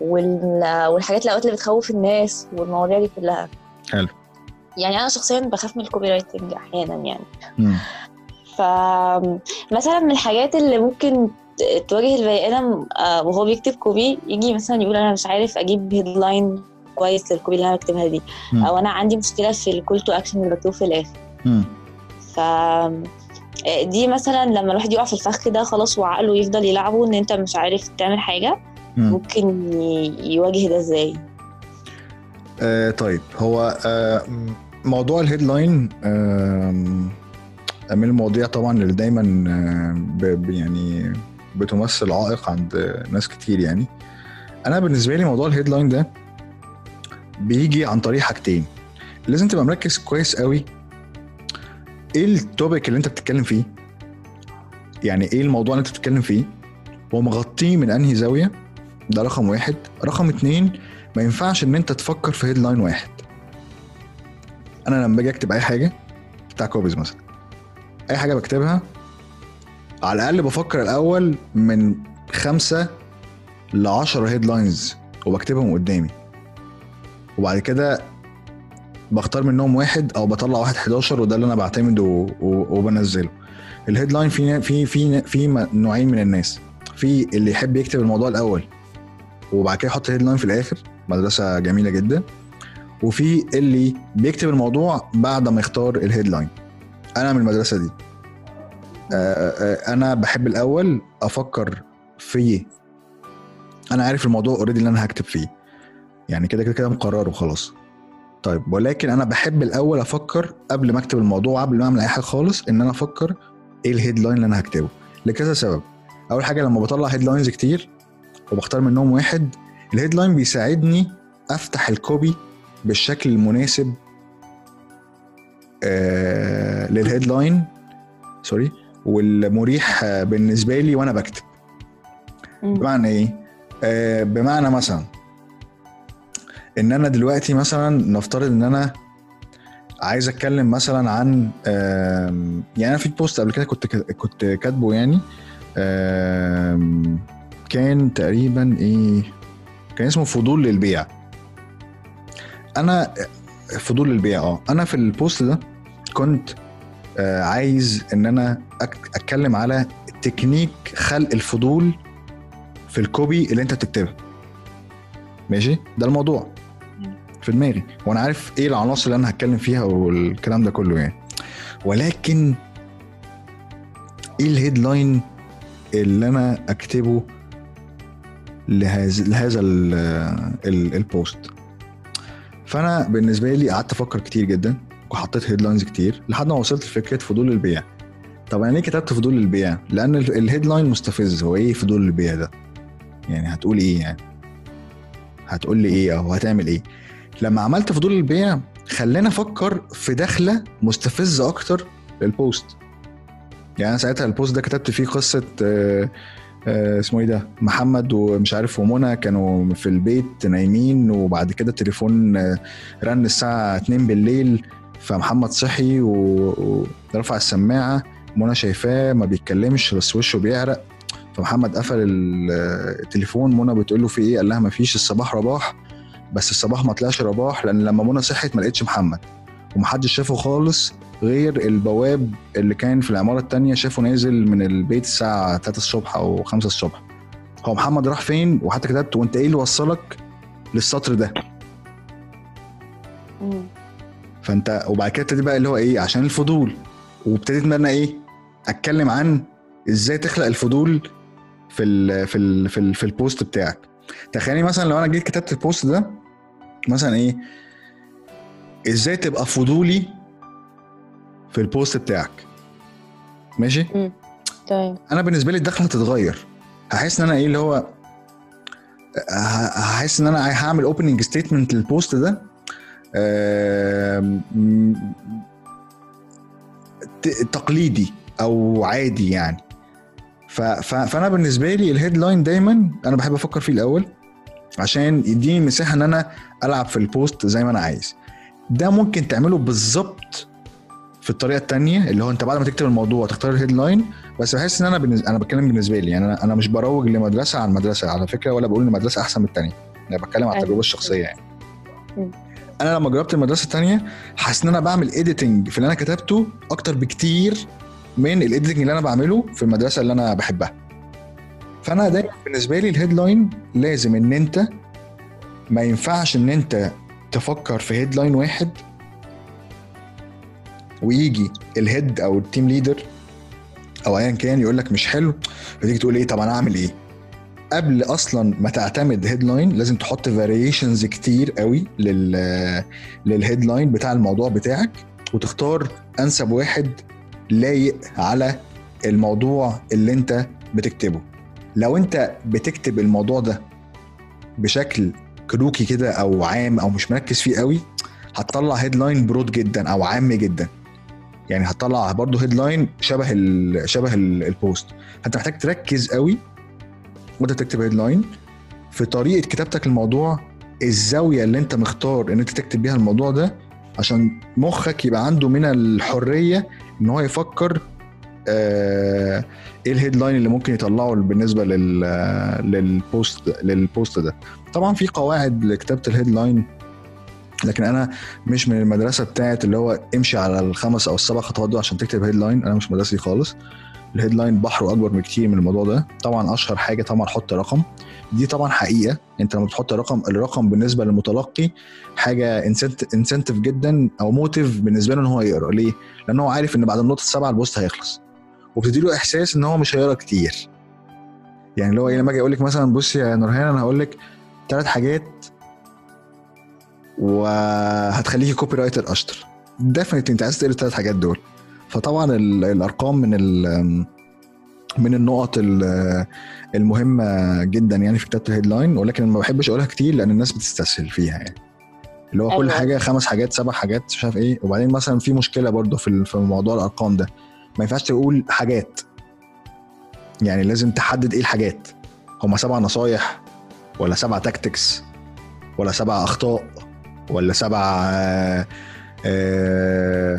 وال- والحاجات الأوقات اللي بتخوف الناس والمواضيع دي كلها حلو. يعني أنا شخصيا بخاف من ال copywriting أحيانا يعني مم. فمثلا من الحاجات اللي ممكن تواجه البني آدم آه، وهو بيكتب copy يجي مثلا يقول أنا مش عارف أجيب headline كويس لل copy اللي أنا بكتبها دي. أو أنا عندي مشكلة في ال call to action اللي بكتبه في الآخر. ف دي مثلا لما الواحد يقع في الفخ ده خلاص وعقله يفضل يلعبه إن أنت مش عارف تعمل حاجة مم. ممكن يواجه ده إزاي آه طيب هو آه موضوع ال headline آم، من المواضيع طبعا اللي دايما آه، يعني بتمثل عائق عند ناس كتير يعني. أنا بالنسبة لي موضوع ال headline ده بيجي عن طريق حاجتين. لازم تبقى مركز كويس قوي إيه ال topic اللي أنت بتتكلم فيه. يعني إيه الموضوع اللي أنت بتتكلم فيه. ومغطيه من أنهي زاوية. ده رقم واحد. رقم اتنين ما ينفعش إن أنت تفكر في headline واحد. أنا لما باجي أكتب أي حاجة بتاع copies مثلا. أي حاجة بكتبها على الأقل بفكر الأول من خمسة لعشرة headlines وبكتبهم قدامي. وبعد كده بختار منهم واحد أو بطلع واحد 11 وده اللي أنا بعتمده وبنزله. ال headline في في في في نوعين من الناس. في اللي يحب يكتب الموضوع الأول وبعد كده يحط headline في الآخر. مدرسة جميلة جدا. وفي اللي بيكتب الموضوع بعد ما يختار ال headline أنا من المدرسة دي. أنا بحب الأول أفكر في أنا عارف الموضوع already اللي أنا هكتب فيه. يعني كده كده كده مقرر وخلاص طيب ولكن أنا بحب الأول أفكر قبل ما أكتب الموضوع قبل ما أعمل أي حاجة خالص إن أنا أفكر إيه ال headline اللي أنا هكتبه. لكذا سبب. أول حاجة لما بطلع headlines كتير وبختار منهم واحد ال headline بيساعدني أفتح ال copy بالشكل المناسب آه لل headline sorry والمريح بالنسبة لي وأنا بكتب. بمعنى إيه؟ آه بمعنى مثلا إن أنا دلوقتي مثلا نفترض إن أنا عايز أتكلم مثلا عن يعني أنا في post قبل كده كنت كنت كاتبه يعني كان تقريبا إيه؟ كان اسمه فضول للبيع. أنا فضول للبيع آه. أنا في ال post ده كنت عايز إن أنا أتكلم على تكنيك خلق الفضول في ال copy اللي أنت بتكتبها ماشي؟ ده الموضوع. في دماغي. وأنا عارف إيه العناصر اللي أنا هتكلم فيها والكلام ده كله يعني. ولكن إيه ال headline اللي أنا أكتبه لهذا لهذا ال- ال- ال post فأنا بالنسبة لي قعدت أفكر كتير جدا. وحطيت headlines كتير لحد ما وصلت لفكرة فضول البيع. طب أنا ليه كتبت فضول البيع؟ لأن ال- ال headline مستفز. هو إيه فضول البيع ده؟ يعني هتقول إيه يعني؟ هتقول لي إيه أو هتعمل إيه؟ لما عملت فضول البيع خلاني أفكر في دخلة مستفزة أكتر ال post يعني أنا ساعتها ال post ده كتبت فيه قصة آه، آه، اسمه إيه ده؟ محمد ومش عارف ومنى كانوا في البيت نايمين وبعد كده التليفون آه، رن الساعة 2 بالليل. فمحمد صحي ورفع السماعة منى شايفاه ما بيتكلمش بس وشه بيعرق. فمحمد قفل ال- التليفون منى بتقول له في إيه؟ قال لها ما فيش الصباح رباح. بس الصباح ما طلعش رباح لأن لما منى صحت ما لقيتش محمد. ومحدش شافه خالص غير البواب اللي كان في العمارة التانية شافه نازل من البيت الساعة 3 الصبح أو 5 الصبح. هو محمد راح فين؟ وحتى كتبت وأنت إيه اللي وصلك للسطر ده. فانت وبعد كده ابتدي بقى اللي هو إيه عشان الفضول. وابتديت إن أنا إيه أتكلم عن إزاي تخلق الفضول في ال في ال في, ال في ال post بتاعك. تخيلي مثلا لو أنا جيت كتبت ال post ده مثلا إيه إزاي تبقى فضولي في ال post بتاعك. ماشي؟ تمام أنا بالنسبة لي الدخلة هتتغير. هحس إن أنا إيه اللي هو هحس إن أنا هعمل opening statement لل post ده تقليدي أو عادي يعني فأنا بالنسبة لي ال headline دايما أنا بحب أفكر فيه الأول عشان يديني مساحة إن أنا ألعب في ال post زي ما أنا عايز ده ممكن تعمله بالظبط في الطريقة التانية اللي هو أنت بعد ما تكتب الموضوع تختار ال headline بس بحس إن أنا بالنسبة أنا بتكلم بالنسبة لي يعني أنا أنا مش بروج لمدرسة عن مدرسة على فكرة ولا بقول ان المدرسة أحسن من الثانية أنا بتكلم على. التجربة الشخصية يعني. أنا لما جربت المدرسة الثانية حاسس إن أنا بعمل editing في اللي أنا كتبته أكتر بكتير من ال editing اللي أنا بعمله في المدرسة اللي أنا بحبها. فأنا دايما بالنسبة لي ال headline لازم إن أنت ما ينفعش إن أنت تفكر في headline واحد ويجي ال head أو ال team leader أو ايا كان يقول لك مش حلو فتيجي تقول إيه؟ طب أنا أعمل إيه؟ قبل أصلا ما تعتمد headline لازم تحط variations كتير قوي لل لل headline بتاع الموضوع بتاعك وتختار أنسب واحد لايق على الموضوع اللي أنت بتكتبه. لو أنت بتكتب الموضوع ده بشكل كروكي كده أو عام أو مش مركز فيه قوي هتطلع headline broad جدا أو عام جدا. يعني هتطلع برضه headline شبه ال شبه ال ال post فأنت محتاج تركز قوي وانت بتكتب headline في طريقة كتابتك الموضوع الزاوية اللي انت مختار ان انت تكتب بيها الموضوع ده عشان مخك يبقى عنده من الحرية ان هو يفكر آه إيه ال headline اللي ممكن يطلعه بالنسبة لل لل post لل post ده. طبعا في قواعد لكتابة ال headline لكن أنا مش من المدرسة بتاعت اللي هو امشي على الخمس أو السبع خطوات دول عشان تكتب headline أنا مش مدرسي خالص. ال headline بحره أكبر بكتير من الموضوع ده. طبعا أشهر حاجة طبعا حط رقم. دي طبعا حقيقة. أنت لما بتحط رقم الرقم بالنسبة للمتلقي حاجة incentive جدا أو motive بالنسبة له إن هو يقرأ. ليه؟ لأن هو عارف إن بعد النقطة السابعة ال post هيخلص. وبتدي له إحساس إن هو مش هيقرأ كتير. يعني اللي هو إيه لما أجي أقول لك مثلا بصي يا نورهان أنا هقول لك ثلاث حاجات وهتخليكي copywriter أشطر. definitely أنت عايز تقرا الثلاث حاجات دول. فطبعا ال- الأرقام من من النقط ال- المهمة جدا يعني في كتابة ال headline ولكن ما بحبش أقولها كتير لأن الناس بتستسهل فيها يعني. اللي هو كل أيوة. حاجة خمس حاجات سبع حاجات مش عارف إيه. وبعدين مثلا في مشكلة برضه في في موضوع الأرقام ده. ما ينفعش تقول حاجات. يعني لازم تحدد إيه الحاجات. هما سبع نصايح ولا سبع tactics ولا سبع أخطاء ولا سبع آه،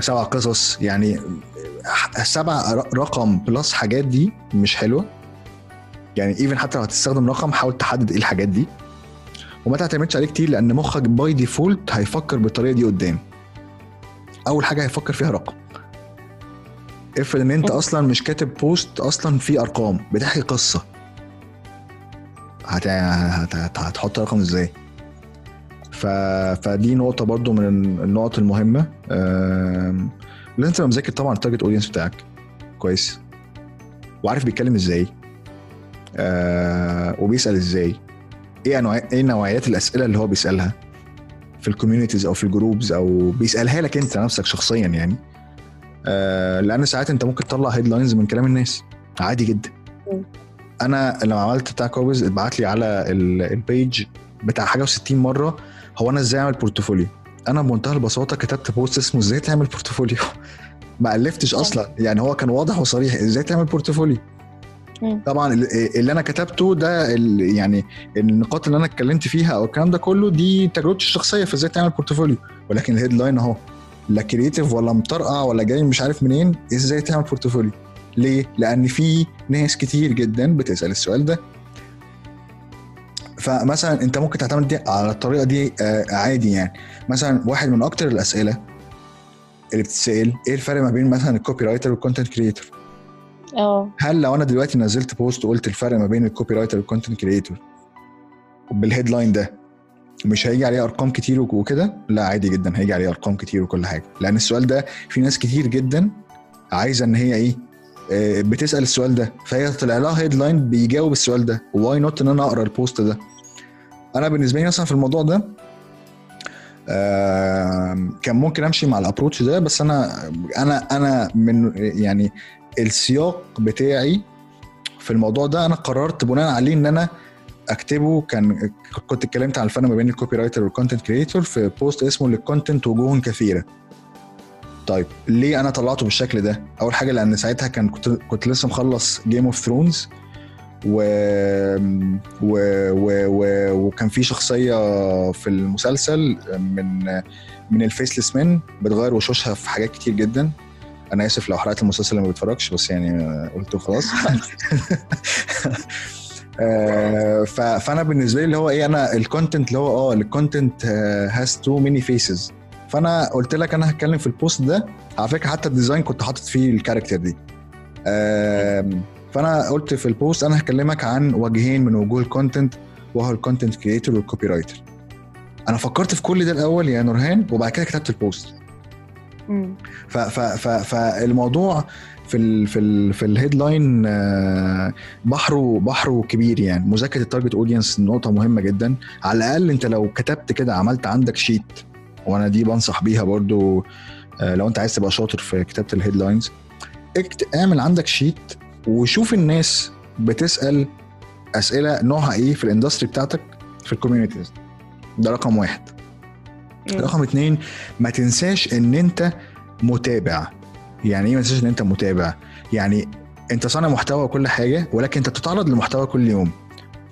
سبع قصص. يعني سبع رقم plus حاجات دي مش حلوة. يعني even حتى لو هتستخدم رقم حاول تحدد إيه الحاجات دي. وما تعتمدش عليه كتير لأن مخك by default هيفكر بالطريقة دي قدام. أول حاجة هيفكر فيها رقم. افرض إن أنت أصلا مش كاتب post أصلا فيه أرقام بتحكي قصة. هت... هت... هت... هتحط رقم إزاي؟ ف... فدي نقطة برضو من النقط المهمة. لازم تبقى مذاكر طبعا ال target audience بتاعك. كويس. وعارف بيتكلم إزاي. أه... وبيسأل إزاي. إيه انواع إيه نوعيات الأسئلة اللي هو بيسألها؟ في ال communities أو في ال groups أو بيسألها لك أنت نفسك شخصيا يعني. آه لأن ساعات أنت ممكن تطلع headlines من كلام الناس. عادي جدا. أنا لما عملت بتاع كوبز اتبعت لي على ال- ال page بتاع حاجة و60 مرة هو أنا إزاي أعمل portfolio أنا بمنتهى البساطة كتبت post اسمه إزاي تعمل portfolio ما ألفتش أصلا يعني هو كان واضح وصريح إزاي تعمل portfolio. طبعا ال- اللي أنا كتبته ده يعني النقاط اللي أنا اتكلمت فيها أو الكلام ده كله دي تجربتي الشخصية في إزاي تعمل portfolio ولكن ال headline أهو لا creative ولا مطرقع ولا جاي مش عارف منين إزاي تعمل portfolio ليه؟ لأن في ناس كتير جدا بتسأل السؤال ده فمثلا أنت ممكن تعتمد دي على الطريقة دي آه، عادي يعني. مثلا واحد من أكتر الأسئلة اللي بتتسأل إيه الفرق ما بين مثلا ال copywriter وال content creator آه. هل لو أنا دلوقتي نزلت post وقلت الفرق ما بين ال copywriter وال content creator بال headline ده مش هيجي عليه أرقام كتير وك- وكده؟ لا عادي جدا هيجي عليه أرقام كتير وكل حاجة. لأن السؤال ده في ناس كتير جدا عايزة إن هي إيه آه، بتسأل السؤال ده فهي طلع لها headline بيجاوب السؤال ده. why not إن أنا أقرأ ال post ده؟ أنا بالنسبة لي مثلا في الموضوع ده كان ممكن أمشي مع ال approach ده بس أنا أنا أنا من يعني السياق بتاعي في الموضوع ده أنا قررت بناء عليه إن أنا أكتبه. كان كنت اتكلمت عن الفرق ما بين ال copywriter وال content creator في post اسمه لل content وجوه كثيرة. طيب ليه أنا طلعته بالشكل ده؟ أول حاجة لأن ساعتها كان كنت كنت لسه مخلص Game of Thrones و... و... و... و... وكان في شخصية في المسلسل من من ال Faceless Men بتغير وشوشها في حاجات كتير جدا. أنا آسف لو حرقت المسلسل اللي ما بيتفرجش بس يعني قلته خلاص آه، فأنا بالنسبة لي اللي هو إيه أنا ال content اللي هو آه ال content has too many faces فأنا قلت لك أنا هتكلم في ال post ده. على فكرة حتى ال design كنت حاطط فيه ال character دي. فأنا قلت في ال post أنا هكلمك عن وجهين من وجوه ال content وهو ال content creator وال copywriter أنا فكرت في كل ده الأول يا نورهان وبعد كده كتبت ال post. ف ف ف فالموضوع في ال في ال في ال headline آه، بحره بحره كبير يعني. مذاكرة ال target audience نقطة مهمة جدا. على الأقل أنت لو كتبت كده عملت عندك sheet وأنا دي بنصح بيها برضو آه، لو أنت عايز تبقى شاطر في كتابة ال headlines اعمل عندك sheet وشوف الناس بتسأل أسئلة نوعها إيه في ال industry بتاعتك في ال communities. ده رقم واحد. مم. رقم اتنين ما تنساش إن أنت متابع. يعني إيه ما تنساش إن أنت متابع؟ يعني أنت صانع محتوى وكل حاجة ولكن أنت بتتعرض لمحتوى كل يوم.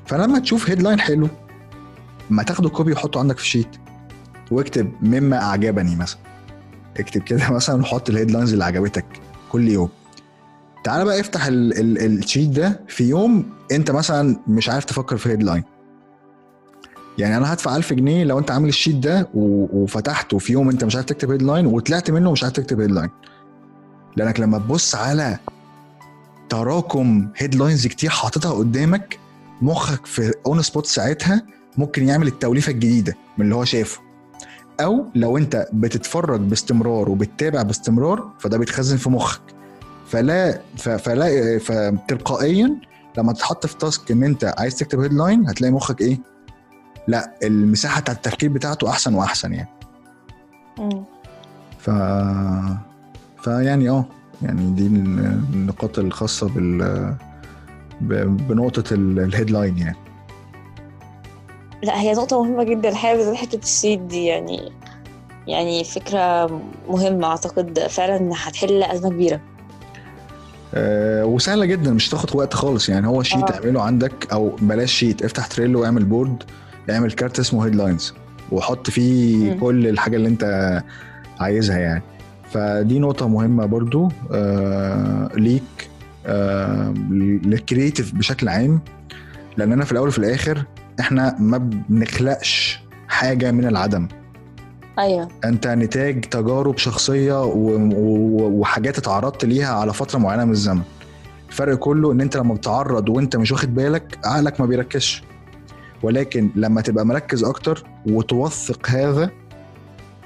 فلما تشوف headline حلو ما تاخده copy وحطه عندك في ال sheet واكتب مما أعجبني مثلا. اكتب كده مثلا وحط ال headlines اللي عجبتك كل يوم. تعال بقى افتح ال ال sheet ده في يوم انت مثلا مش عارف تفكر في headline يعني أنا هدفع 1000 جنيه لو أنت عامل ال sheet ده وفتحته في يوم أنت مش عارف تكتب headline وطلعت منه مش عارف تكتب headline لأنك لما تبص على تراكم headlines كتير حاططها قدامك مخك في on spot ساعتها ممكن يعمل التوليفة الجديدة من اللي هو شافه أو لو أنت بتتفرج باستمرار وبتتابع باستمرار فده بيتخزن في مخك. فلا فلا فتلقائيا لما تتحط في task إن أنت عايز تكتب headline هتلاقي مخك إيه؟ لا المساحة بتاعت التفكير بتاعته أحسن وأحسن يعني. ف فيعني آه يعني دي ال- النقاط الخاصة بال بنقطة ال- headline يعني. لا هي نقطة مهمة جدا. الحقيقة بالذات حتة ال sheet دي يعني يعني فكرة مهمة أعتقد فعلا هتحل أزمة كبيرة. أه وسهلة جدا مش تاخد وقت خالص يعني هو sheet آه. اعمله عندك أو بلاش sheet افتح Trello واعمل board اعمل card اسمه headlines وحط فيه مم. كل الحاجة اللي انت عايزها يعني فدي نقطة مهمة برضو آه ليك آه لل creative بشكل عام لاننا في الأول وفي الآخر إحنا ما بنخلقش حاجة من العدم أيوة. أنت نتاج تجارب شخصية و- و- وحاجات اتعرضت ليها على فترة معينة من الزمن. الفرق كله إن أنت لما بتعرض وأنت مش واخد بالك عقلك ما بيركزش. ولكن لما تبقى مركز أكتر وتوثق هذا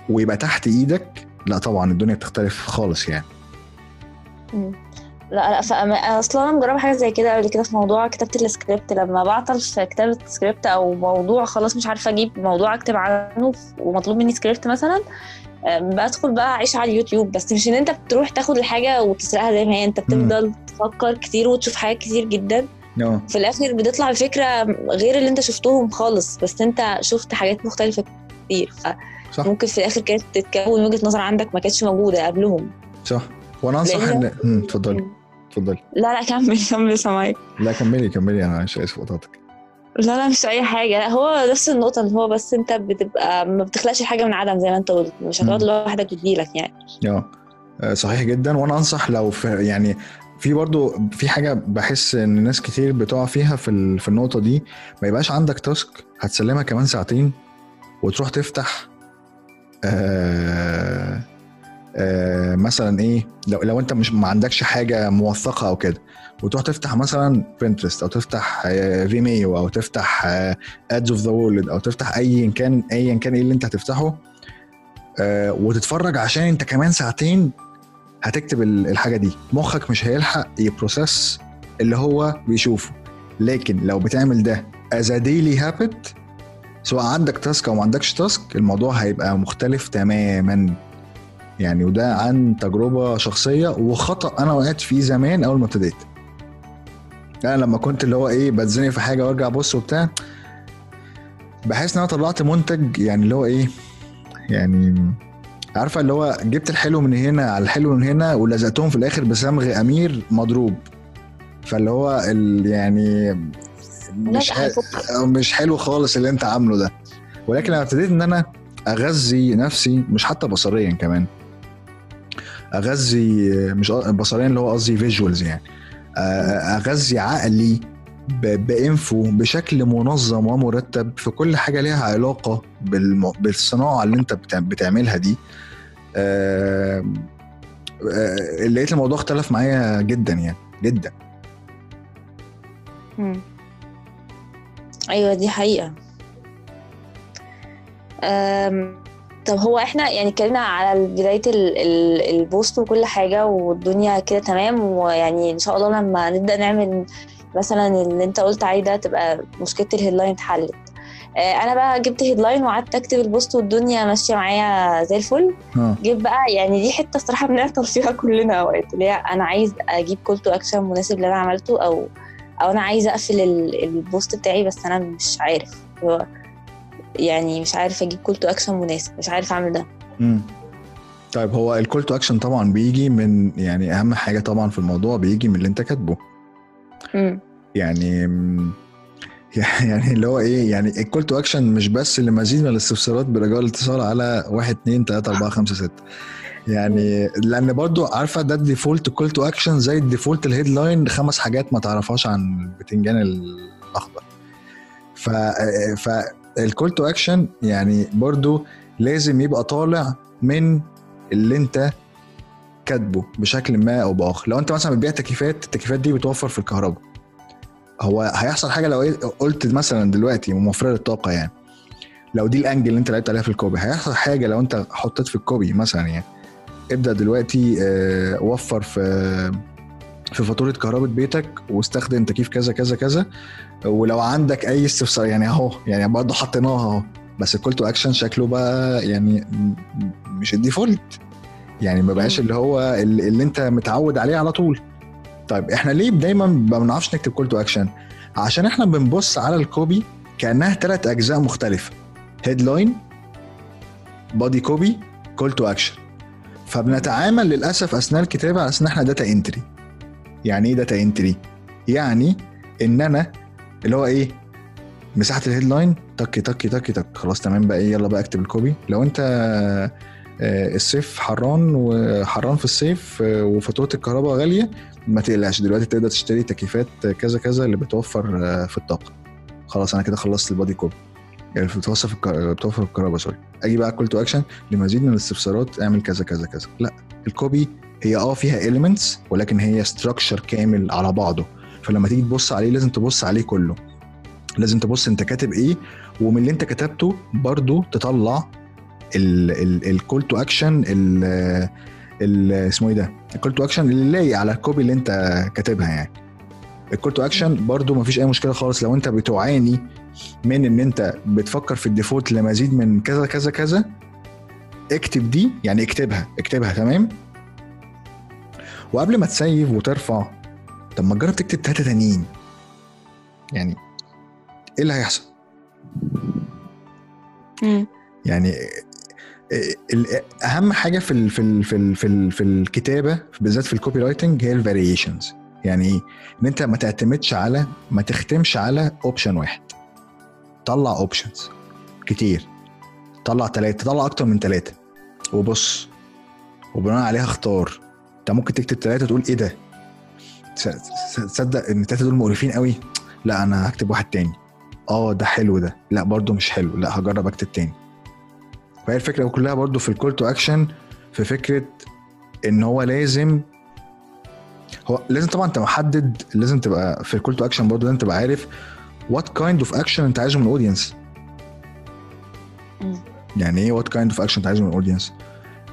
ويبقى تحت إيدك لا طبعا الدنيا بتختلف خالص يعني. مم. لا لا أصلا أنا مجربة حاجة زي كده قبل كده في موضوع كتابة السكريبت. لما بعطل في كتابة سكريبت أو موضوع خلاص مش عارفة أجيب موضوع أكتب عنه ومطلوب مني سكريبت مثلا بدخل بقى أعيش على اليوتيوب. بس مش إن أنت بتروح تاخد الحاجة وتسرقها زي ما هي أنت بتفضل تفكر كتير وتشوف حاجات كتير جدا. آه. في الآخر بتطلع الفكرة غير اللي أنت شفتهم خالص بس أنت شفت حاجات مختلفة كتير. صح. فممكن في الآخر كانت تتكون وجهة نظر عندك ما كانتش موجودة قبلهم. صح. وأنا أنصح ان اتفضلي. اتفضلي. لا لا كمل كمل سامعك. لا كملي كملي أنا مش اسف قطعتك لا لا مش أي حاجة. لا هو نفس النقطة اللي هو بس أنت بتبقى ما بتخلقش حاجة من عدم زي ما أنت قلت. مش هتقعد. لوحدك وتجيلك يعني. آه. آه، صحيح جدا. وأنا أنصح لو في يعني في برضو في حاجة بحس إن ناس كتير بتقع فيها في في النقطة دي. ما يبقاش عندك task هتسلمها كمان ساعتين وتروح تفتح آه آه مثلا إيه لو لو أنت مش ما عندكش حاجة موثقة أو كده وتروح تفتح مثلا Pinterest أو تفتح Vimeo أو تفتح Ads of the World أو تفتح ايا كان ايا كان إيه اللي أنت هتفتحه آه، وتتفرج عشان أنت كمان ساعتين هتكتب ال- الحاجة دي. مخك مش هيلحق ي process اللي هو بيشوفه. لكن لو بتعمل ده a daily habit سواء عندك task أو ما عندكش task الموضوع هيبقى مختلف تماما. يعني وده عن تجربة شخصية وخطأ أنا وقعت فيه زمان أول ما ابتديت. أنا لما كنت اللي هو إيه بتزنق في حاجة وأرجع أبص وبتاع بحس إن أنا طلعت منتج يعني اللي هو إيه يعني عارفة اللي هو جبت الحلو من هنا على الحلو من هنا ولزقتهم في الآخر بصمغ أمير مضروب. فاللي هو يعني مش. مش حلو خالص اللي أنت عامله ده. ولكن لما ابتديت إن أنا أغذي نفسي مش حتى بصريا كمان أغذي مش بصريا اللي هو قصدي فيجوالز يعني أغذي عقلي بإنفو بشكل منظم ومرتب في كل حاجة ليها علاقة. بالصناعة اللي أنت بتع- بتعملها دي. لقيت الموضوع اختلف معايا جدا يعني جدا مم. أيوه دي حقيقة أم... طب هو إحنا يعني اتكلمنا على. ال... ال post وكل حاجة والدنيا كده تمام ويعني ان شاء الله لما نبدأ نعمل مثلا اللي انت قلت عليه ده تبقى مشكلة ال headline اتحلت. آه، أنا بقى جبت headline وقعدت اكتب ال post والدنيا ماشية معايا زي الفل. جيت بقى يعني دي حتة الصراحة بنعطل فيها كلنا اوقات اللي أنا عايز أجيب call to action مناسب اللي أنا عملته أو أو أنا عايزه اقفل ال- post بتاعي بس أنا مش عارف. هو يعني مش عارف أجيب call to action مناسب مش عارف أعمل ده. مم. طيب هو ال call to action طبعا بيجي من يعني أهم حاجة طبعا في الموضوع بيجي من اللي أنت كاتبه. امم يعني يعني اللي هو إيه يعني ال call to action مش بس لمزيد من الاستفسارات برجاء الاتصال على 1 2 3 4 5 6 يعني لأن برضو عارفة ده ال default call to action زي ال default ال headline خمس حاجات ما تعرفهاش عن البتنجان الاخضر ف فال call to action يعني برضو لازم يبقى طالع من اللي انت كاتبه بشكل ما أو بآخر. لو انت مثلا بتبيع تكييفات التكييفات دي بتوفر في الكهرباء. هو هيحصل حاجة لو إيه- قلت مثلا دلوقتي موفرة للطاقة يعني. لو دي ال angle اللي انت لعبت عليها في ال copy هيحصل حاجة لو انت حطيت في ال copy مثلا يعني. ابدأ دلوقتي آه، وفر في في فاتورة كهرباء بيتك واستخدم تكييف كذا كذا كذا ولو عندك أي استفسار يعني أهو يعني برضه حطيناها أهو بس ال call to action شكله بقى يعني مش ال default يعني ما بقاش. اللي هو اللي اللي انت متعود عليه على طول. طيب إحنا ليه دايما ما بنعرفش نكتب call to action عشان إحنا بنبص على ال copy كأنها ثلاث أجزاء مختلفة. headline body copy call to action فبنتعامل للأسف أثناء الكتابة على أساس إن إحنا data entry يعني إيه data entry يعني إن أنا اللي هو إيه؟ مساحه ال headline تك تك تك تك خلاص تمام بقى. إيه يلا بقى أكتب ال copy لو أنت آه، الصيف حران وحران في الصيف آه، وفاتورة الكهرباء غالية ما تقلقش. دلوقتي تقدر تشتري تكييفات كذا كذا اللي بتوفر آه، في الطاقة. خلاص أنا كده خلصت ال body copy يعني بتوفر في الك- بتوفر الكهرباء sorry أجي بقى call to action لمزيد من الاستفسارات اعمل كذا كذا كذا. لا ال copy هي آه فيها elements ولكن هي structure كامل على بعضه. فلما تيجي تبص عليه لازم تبص عليه كله. لازم تبص انت كاتب إيه ومن اللي انت كتبته برضو تطلع ال call to action اسمه إيه ده؟ ال call to action اللي لايق على ال copy اللي انت كاتبها يعني. ال call to action برضو مفيش أي مشكلة خالص. لو انت بتعاني من إن انت بتفكر في ال default لمزيد من كذا كذا كذا اكتب دي يعني اكتبها اكتبها تمام؟ وقبل ما ت save وترفع طب ما تجرب تكتب تلاتة تانيين. يعني إيه اللي هيحصل؟ مم. يعني أهم حاجة في ال في ال في ال في, ال في الكتابة بالذات في ال copywriting هي ال variations يعني إيه؟ إن أنت ما تعتمدش على ما تختمش على option واحد. طلع options كتير. طلع ثلاثة طلع أكتر من ثلاثة وبص. وبناء عليها اختار. انت ممكن تكتب ثلاثة تقول إيه ده؟ تص- تص- تصدق ان الثلاثه دول مقرفين قوي؟ لا أنا هكتب واحد تاني. آه ده حلو ده. لا برضو مش حلو. لا هجرب اكتب تاني. فهي الفكرة كلها برضو في ال call to action في فكرة ان هو لازم هو لازم طبعا انت محدد لازم تبقى في ال call to action برضو لازم تبقى عارف what kind of action انت عايزه من ال audience. يعني إيه what kind of action انت عايزه من ال audience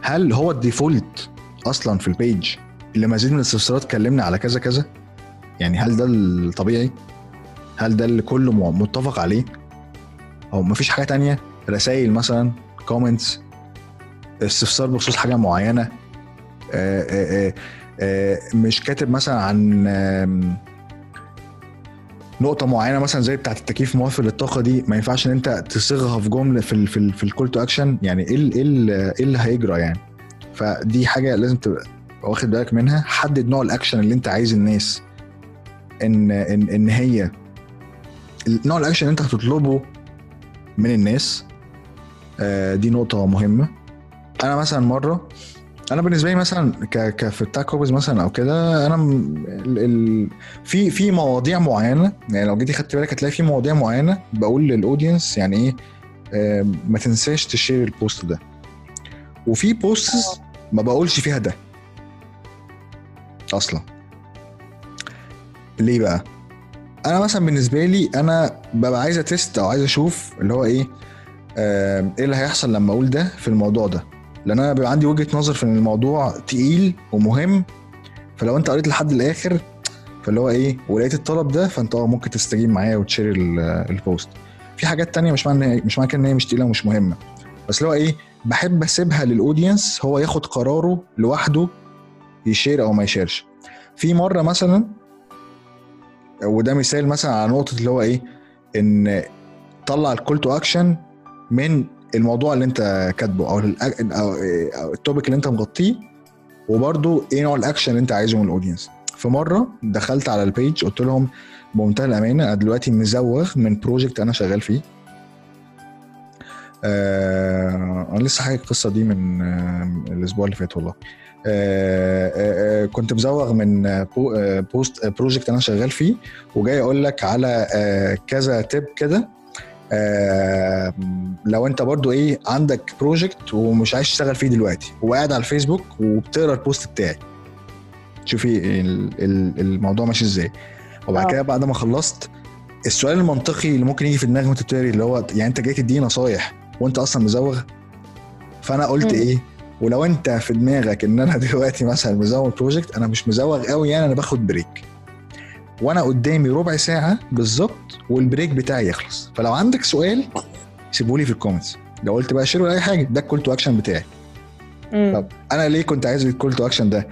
هل هو ال default أصلا في ال page اللي مزيد من الاستفسارات اتكلمنا على كذا كذا؟ يعني هل ده الطبيعي؟ هل ده اللي كله متفق عليه؟ أو مفيش حاجة تانية؟ رسائل مثلا؟ comments استفسار بخصوص حاجة معينة؟ آه، آه، آه، آه، مش كاتب مثلا عن نقطة معينة مثلا زي بتاعة التكييف موفر للطاقة دي؟ ما ينفعش إن أنت تصيغها في جملة في ال في في ال call to action يعني إيه ال- إيه اللي هيجرى يعني؟ فدي حاجة لازم تبقى واخد بالك منها. حدد نوع الأكشن اللي أنت عايز الناس إن إن إن هي نوع الأكشن اللي أنت هتطلبه من الناس آه، دي نقطة مهمة. أنا مثلا مرة أنا بالنسبة لي مثلا ك ك في بتاع copies مثلا أو كده أنا ال ال في في مواضيع معينة يعني لو جيتي خدت بالك هتلاقي في مواضيع معينة بقول لل audience يعني إيه آه، ما تنساش ت share ال post ده. وفي posts ما بقولش فيها ده. أصلا. ليه بقى؟ أنا مثلا بالنسبة لي أنا ببقى عايز أ test أو عايز أشوف اللي هو إيه آه، إيه اللي هيحصل لما أقول ده في الموضوع ده. لأن أنا بيبقى عندي وجهة نظر في إن الموضوع تقيل ومهم فلو أنت قريت لحد الآخر فاللي هو إيه ولقيت الطلب ده فأنت آه ممكن تستجيب معايا وت share ال- ال post في حاجات تانية مش معنى مش معنى كده إن هي مش تقيلة ومش مهمة. بس اللي هو إيه بحب أسيبها لل audience هو ياخد قراره لوحده ي share أو ما يشيرش. في مرة مثلا وده مثال مثلا على نقطة اللي هو إيه إن طلع ال call to action من الموضوع اللي أنت كاتبه أو ال topic اللي أنت مغطيه وبرده إيه نوع الاكشن اللي أنت عايزه من ال audience في مرة دخلت على ال page قلت لهم بمنتهى الأمانة أنا دلوقتي مزوغ من project أنا شغال فيه. آه أنا لسه حاجة القصة دي من آه الأسبوع اللي فات والله. آه آه آه كنت مزوغ من آه بو- آه، post آه project أنا شغال فيه وجاي أقول لك على آه كذا تip كده. آه لو أنت برضو إيه عندك project ومش عايز تشتغل فيه دلوقتي وقاعد على الفيسبوك وبتقرأ ال post بتاعي. شوفي ال- ال- الموضوع ماشي إزاي. وبعد آه. كده بعد ما خلصت السؤال المنطقي اللي ممكن يجي في دماغك وأنت بتقري اللي هو يعني أنت جاي تديني نصايح وانت أصلا مزوغ؟ فانا قلت. إيه؟ ولو انت في دماغك ان أنا دلوقتي مثلا مزوغ project أنا مش مزوغ قوي يعني أنا باخد break وأنا قدامي ربع ساعة بالظبط وال break بتاعي يخلص. فلو عندك سؤال سيبولي في ال comments لو قلت بقى share ولا أي حاجة ده ال call to action بتاعي. مم. طب أنا ليه كنت عايز ال call to action ده؟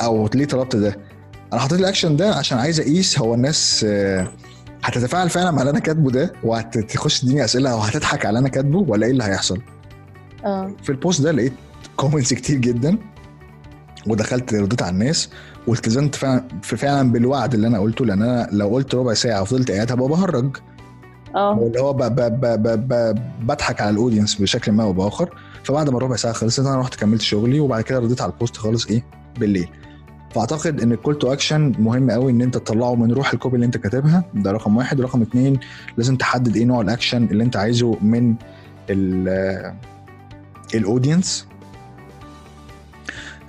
أو ليه طلبت ده؟ أنا حطيت الاكشن ده عشان عايز أقيس هو الناس آه، هتتفاعل فعلا مع اللي أنا كاتبه ده؟ وهتخش تديني أسئلة أو هتضحك على اللي أنا كاتبه؟ ولا إيه اللي هيحصل؟ آه. في ال post ده لقيت comments كتير جدا ودخلت رديت على الناس والتزمت فعلا في فعلا بالوعد اللي أنا قلته لأن أنا لو قلت ربع ساعة وفضلت قاعد هبقى بهرج. آه. واللي هو ب ب ب ب ب بضحك على ال audience بشكل ما أو بآخر. فبعد ما الربع ساعة خلصت أنا رحت كملت شغلي وبعد كده رديت على ال post خالص إيه؟ بالليل. فاعتقد إن ال call to action مهم قوي إن أنت تطلعه من روح ال copy اللي أنت كاتبها. ده رقم واحد. رقم اتنين لازم تحدد إيه نوع الاكشن اللي أنت عايزه من ال audience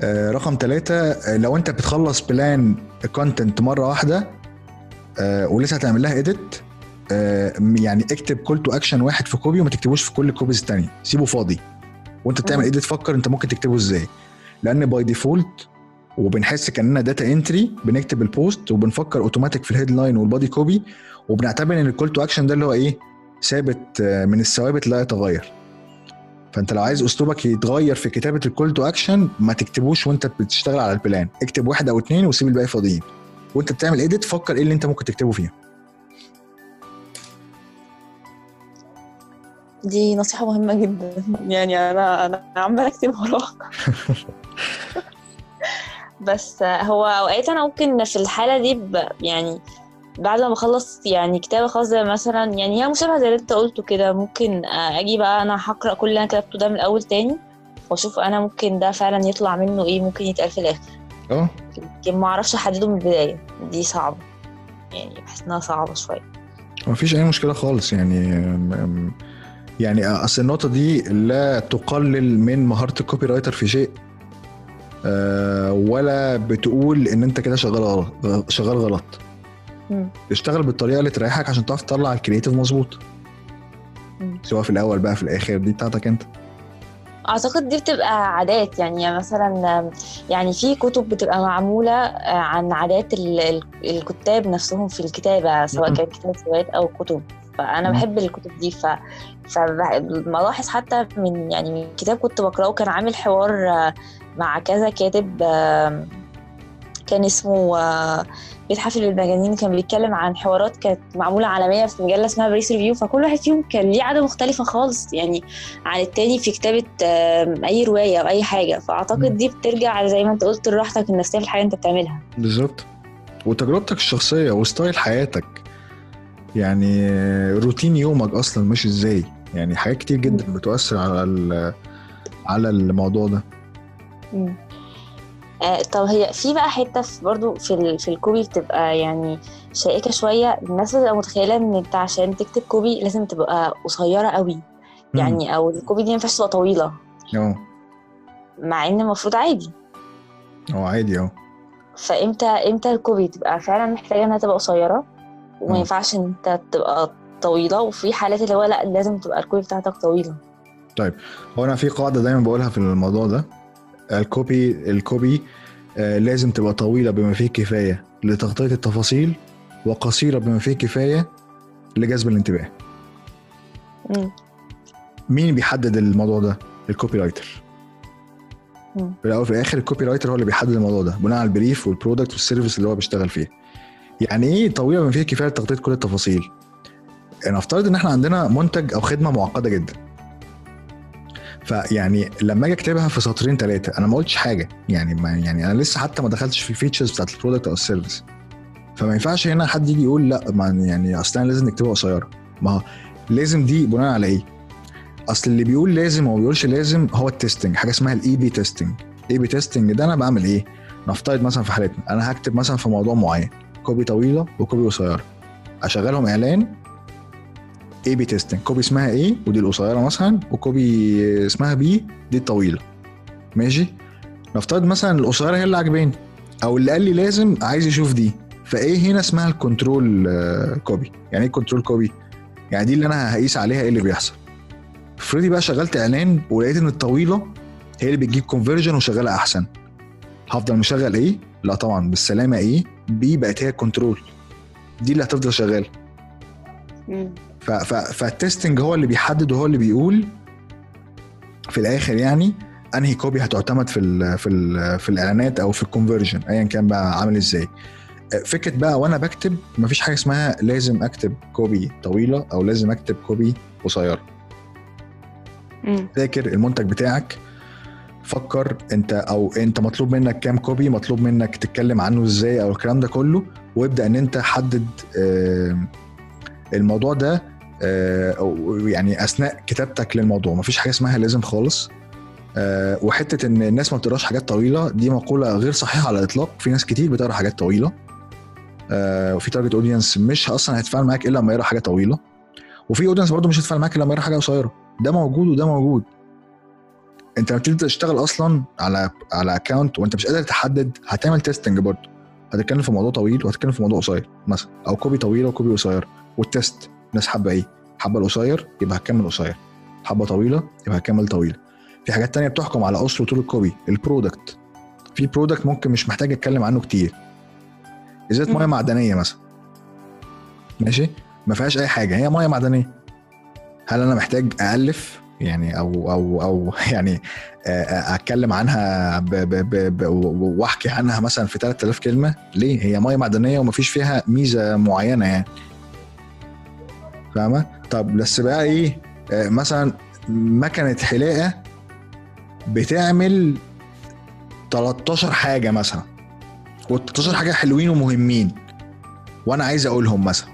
رقم ثلاثة لو أنت بتخلص plan content مرة واحدة آه، ولسه هتعمل لها edit يعني اكتب call to action واحد في copy وما تكتبوش في كل ال copies التانية. سيبه فاضي. وأنت بتعمل مم. edit فكر أنت ممكن تكتبه إزاي. لأن by default وبنحس كأننا data entry بنكتب ال post وبنفكر اوتوماتيك في ال headline وال body copy وبنعتبر إن ال call to action ده اللي هو إيه؟ ثابت آه، من الثوابت لا يتغير. فأنت لو عايز أسلوبك يتغير في كتابة ال call to action ما تكتبوش وأنت بتشتغل على ال plan اكتب واحد أو اتنين وسيب الباقي فاضيين. وأنت بتعمل اديت فكر إيه اللي أنت ممكن تكتبه فيها. دي نصيحة مهمة جدا. يعني أنا أنا عمالة أكتب وراها. بس هو أوقات أنا ممكن في الحالة دي. يعني بعد ما بخلص يعني كتابة خاصة زي مثلا يعني هي مشابهة زي اللي أنت قلته كده. ممكن أجي بقى أنا هقرأ كل اللي أنا كتبته ده من الأول تاني وأشوف أنا ممكن ده فعلا يطلع منه إيه ممكن يتقال في الآخر. آه. يمكن ما أعرفش أحدده من البداية. دي صعبة. يعني بحس إنها صعبة شوية. مفيش أي مشكلة خالص. يعني يعني أصل النقطة دي لا تقلل من مهارة ال copywriter في شيء. ولا بتقول إن أنت كده شغال غلط شغال غلط. اشتغل بالطريقة اللي تريحك عشان تعرف تطلع ال creative مظبوط. سواء في الأول بقى في الآخر دي بتاعتك أنت أعتقد دي بتبقى عادات يعني مثلا يعني في كتب بتبقى معمولة عن عادات ال- ال- الكتاب نفسهم في الكتابة سواء. كانت كتابه روايات أو كتب فأنا مم. بحب الكتب دي ف فبلاحظ حتى من يعني من كتاب كنت بقرأه كان عامل حوار آه، مع كذا كاتب آه، كان اسمه آه، بيت حافل المجانين كان بيتكلم عن حوارات كانت معمولة عالمية في مجلة اسمها باريس ريفيو فكل واحد فيهم كان ليه عادة مختلفة خالص يعني عن التاني في كتابة أي رواية أو أي حاجة. فأعتقد دي بترجع زي ما أنت قلت لراحتك النفسية في الحاجة أنت بتعملها. بالظبط. وتجربتك الشخصية و style حياتك يعني روتين يومك أصلا ماشي إزاي؟ يعني حاجات كتير جدا بتؤثر على على الموضوع ده. مم. آه طب هي في بقى حتة في برضو في ال... في ال copy بتبقى يعني شائكة شوية. الناس بتبقى متخيلة إن انت عشان تكتب copy لازم تبقى قصيرة قوي. يعني أو ال copy دي ما ينفعش تبقى طويلة. آه مع إن المفروض عادي. هو عادي آه فامتى إمتى ال copy تبقى فعلا محتاجة إنها تبقى قصيرة؟ وما مم. ينفعش إن انت تبقى طويلة. وفي حالات اللي هو لأ لازم تبقى ال copy بتاعتك طويلة. هو أنا في قاعدة دايما بقولها في الموضوع ده. ال copy ال copy آه لازم تبقى طويلة بما فيه الكفايه لتغطية التفاصيل وقصيرة بما فيه الكفايه لجذب الانتباه. مين بيحدد الموضوع ده؟ ال copywriter. في الأول وفي الآخر ال copywriter هو اللي بيحدد الموضوع ده بناء على ال brief وال product وال service اللي هو بيشتغل فيه. يعني إيه طويلة بما فيه الكفايه لتغطية كل التفاصيل؟ نفترض إن إحنا عندنا منتج أو خدمة معقدة جدا. فيعني لما أجي اكتبها في سطرين ثلاثة أنا ما قلتش حاجة. يعني ما يعني أنا لسه حتى ما دخلتش في ال features بتاعت ال product أو ال service فما ينفعش هنا حد يجي يقول لا ما يعني اصل أنا لازم نكتبها قصيرة. ما لازم دي بناء على إيه؟ اصل اللي بيقول لازم وما بيقولش لازم هو ال testing حاجة اسمها ال A/B testing ال A/B testing ده أنا بعمل إيه؟ نفترض مثلا في حالتنا أنا هكتب مثلا في موضوع معين. copy طويلة و copy قصيرة. أشغلهم إعلان A/B testing copy اسمها A ودي القصيرة مثلا و copy اسمها B دي الطويلة. ماشي؟ نفترض مثلا القصيرة هي اللي عجباني أو اللي قال لي لازم عايز يشوف دي. ف A هنا اسمها ال control آه، copy يعني إيه control copy يعني دي اللي أنا هقيس عليها إيه اللي بيحصل. افرضي بقى شغلت إعلان ولقيت إن الطويلة هي اللي بتجيب conversion وشغالة أحسن. هفضل مشغل A لا طبعا بالسلامة A B بقت هي ال control. دي اللي هتفضل شغاله فال testing هو اللي بيحدد وهو اللي بيقول. في الآخر يعني أنهي copy هتعتمد في ال في ال في الإعلانات أو في ال conversion ايا كان بقى عامل إزاي. فكرة بقى وأنا بكتب مفيش حاجة اسمها لازم أكتب copy طويلة أو لازم أكتب copy قصيرة. ذاكر المنتج بتاعك؟ فكر أنت أو أنت مطلوب منك كام copy مطلوب منك تتكلم عنه إزاي أو الكلام ده كله وابدأ إن أنت حدد آه، الموضوع ده آه، يعني أثناء كتابتك للموضوع مفيش حاجة اسمها لازم خالص. آه، وحتة إن الناس ما بتقراش حاجات طويلة دي مقولة غير صحيحة على الإطلاق. في ناس كتير بتقرأ حاجات طويلة. آه، وفي target audience مش أصلا هيتفاعل معاك إلا لما يقرأ حاجة طويلة. وفي audience برضه مش هيتفاعل معاك إلا لما يقرأ حاجة قصيرة. ده موجود وده موجود. أنت لما بتبدأ تشتغل أصلا على على account وأنت مش قادر تحدد هتعمل testing برضه. هتتكلم في موضوع طويل وهتتكلم في موضوع قصير مثلا أو copy طويله و copy قصير. وال test. الناس حابة إيه؟ حابة القصير يبقى هتكمل قصير. حابة طويلة يبقى هتكمل طويلة. في حاجات تانية بتحكم على قصر وطول ال copy ال product في product ممكن مش محتاج أتكلم عنه كتير. ازازه. ميه معدنية مثلا. ماشي؟ ما فيهاش أي حاجة. هي ميه معدنية. هل أنا محتاج الف يعني أو أو أو يعني آه، آه، أتكلم عنها ب ب ب ب وأحكي عنها مثلا في 3000 كلمة؟ ليه؟ هي ميه معدنية ومفيش فيها ميزة معينة يعني. فاهمة؟ طب بس بقى إيه آه، مثلا مكنة حلاقة بتعمل 13 حاجة مثلا. وال 13 حاجة حلوين ومهمين. وأنا عايز أقولهم مثلا.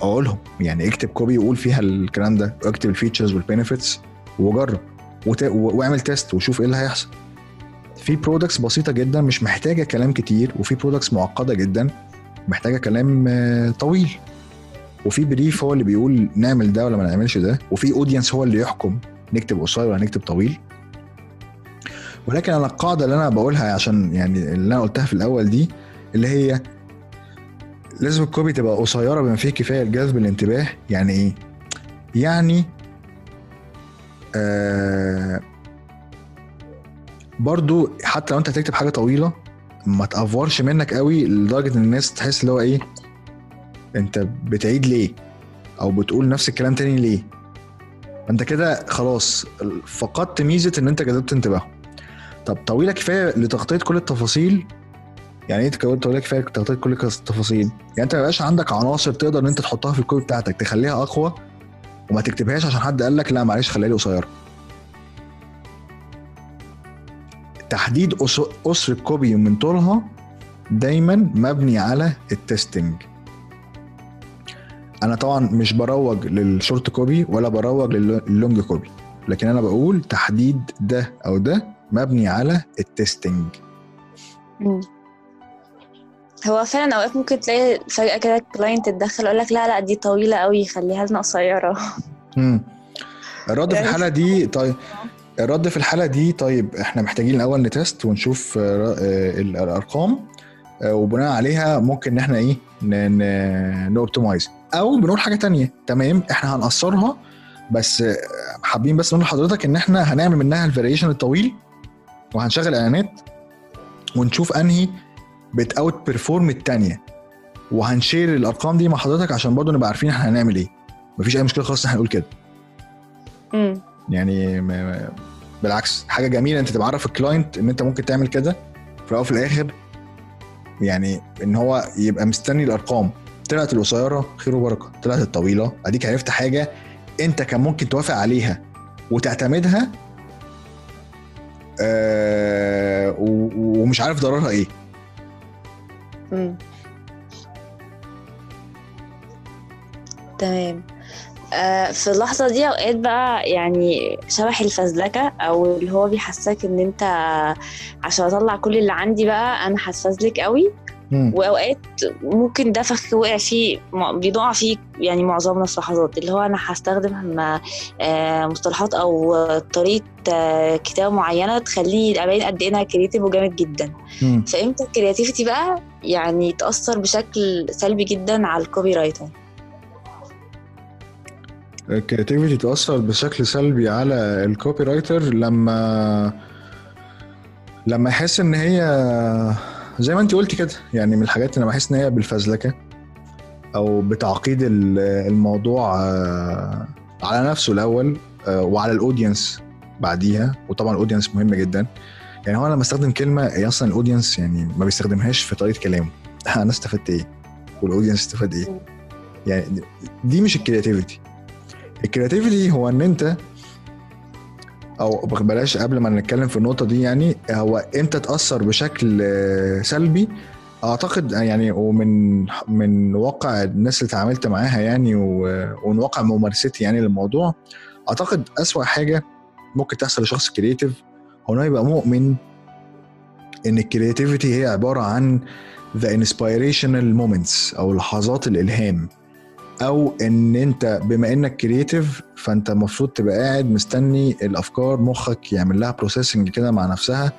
أقولهم. يعني اكتب copy وقول فيها الكلام ده. واكتب ال features وال benefits وجرب. وت... واعمل test وشوف إيه اللي هيحصل. في products بسيطة جدا مش محتاجة كلام كتير. وفي products معقدة جدا محتاجة كلام آه، طويل. وفي brief هو اللي بيقول نعمل ده ولا ما نعملش ده وفي audience هو اللي يحكم نكتب قصير ولا نكتب طويل. ولكن أنا القاعدة اللي أنا بقولها عشان يعني اللي أنا قلتها في الأول دي اللي هي لازم ال copy تبقى قصيرة بما فيه كفاية لجذب الانتباه. يعني إيه؟ يعني آه برضو حتى لو أنت هتكتب حاجة طويلة ما تأفورش منك قوي لدرجة إن الناس تحس اللي هو إيه؟ انت بتعيد ليه؟ أو بتقول نفس الكلام تاني ليه؟ انت كده خلاص فقدت ميزة ان انت جذبت انتباههم طب طويلة كفاية لتغطية كل التفاصيل؟ يعني إيه طويلة كفاية لتغطية كل التفاصيل؟ يعني انت ما يبقاش عندك عناصر تقدر ان انت تحطها في ال copy بتاعتك تخليها أقوى وما تكتبهاش عشان حد قال لك لا معلش خليها لي قصيرة. تحديد قص- قصر ال copy من طولها دايما مبني على ال testing. أنا طبعا مش بروج لل short copy ولا بروج لل- لل long copy لكن أنا بقول تحديد ده أو ده مبني على ال testing مم. هو فعلا أوقات ممكن تلاقي فجأة كده client تتدخل يقول لك لا لا دي طويلة قوي خليها لنا قصيرة مم. الرد في يعني- الحالة دي طيب الرد في الحالة دي طيب إحنا محتاجين الأول ن test ونشوف آه، آه، ال- الأرقام وبناء عليها ممكن إن إحنا إيه ن optimize أو بنقول حاجة تانية. تمام؟ إحنا هنقصرها بس آه، حابين بس نقول لحضرتك إن إحنا هنعمل منها ال variation الطويل وهنشغل إعلانات ونشوف أنهي بت outperform التانية. وهن share الأرقام دي مع حضرتك عشان برضه نبقى عارفين إحنا هنعمل إيه. مفيش أي مشكلة خالص إحنا نقول كده. مم. يعني بالعكس حاجة جميلة أنت تبقى عارف ال client إن أنت ممكن تعمل كده في الأول وفي الآخر يعني إن هو يبقى مستني الأرقام. طلعت القصيرة خير وبركة. طلعت الطويلة. أديك عرفت حاجة أنت كان ممكن توافق عليها وتعتمدها آه ومش عارف ضررها إيه. تمام. في اللحظة دي أوقات بقى يعني شبح الفزلكة أو اللي هو بيحسسك إن أنت عشان أطلع كل اللي عندي بقى أنا هتفزلك قوي مم. وأوقات ممكن ده فخ وقع فيه بيقع فيه يعني معظمنا في لحظات اللي هو أنا هستخدم آه، مصطلحات أو طريقة آه، كتابة معينة تخليني أبين قد إيه أنا creative وجامد جدا. فإمتى ال creativity بقى يعني تأثر بشكل سلبي جدا على ال copywriter الكرياتيفيتي تأثر بشكل سلبي على الكوبي رايتر لما لما يحس إن هي زي ما أنت قلتي كده يعني من الحاجات اللي بحس إن هي بالفزلكة أو بتعقيد ال- الموضوع آه، على نفسه الأول آه، وعلى ال audience بعديها. وطبعا ال audience مهم جدا. يعني هو أنا لما أستخدم كلمة هي أصلا ال audience يعني ما بيستخدمهاش في طريقة كلامه. أنا استفدت إيه؟ وال audience استفاد إيه؟ يعني دي- دي مش ال creativity ال creativity هو إن أنت أو بلاش قبل ما نتكلم في النقطة دي يعني هو إمتى تأثر بشكل آه، سلبي. أعتقد يعني ومن من واقع الناس اللي اتعاملت معاها يعني ومن واقع ممارستي يعني للموضوع أعتقد أسوأ حاجة ممكن تحصل لشخص creative هو إنه يبقى مؤمن إن ال creativity هي عبارة عن the inspirational moments أو لحظات الإلهام. أو إن أنت بما إنك creative فأنت المفروض تبقى قاعد مستني الأفكار مخك يعمل لها processing كده مع نفسها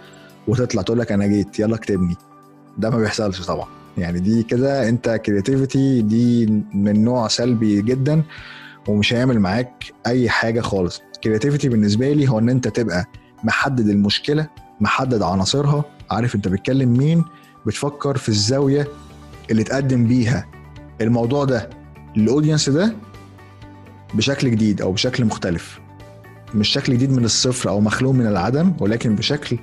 وتطلع تقول لك أنا جيت يلا اكتبني. ده ما بيحصلش طبعا. يعني دي كده أنت creativity دي من نوع سلبي جدا ومش هيعمل معاك أي حاجة خالص. creativity بالنسبة لي هو إن أنت تبقى محدد المشكلة محدد عناصرها عارف أنت بتكلم مين بتفكر في الزاوية اللي تقدم بيها. الموضوع ده لل audience ده بشكل جديد أو بشكل مختلف. مش شكل جديد من الصفر أو مخلوق من العدم ولكن بشكل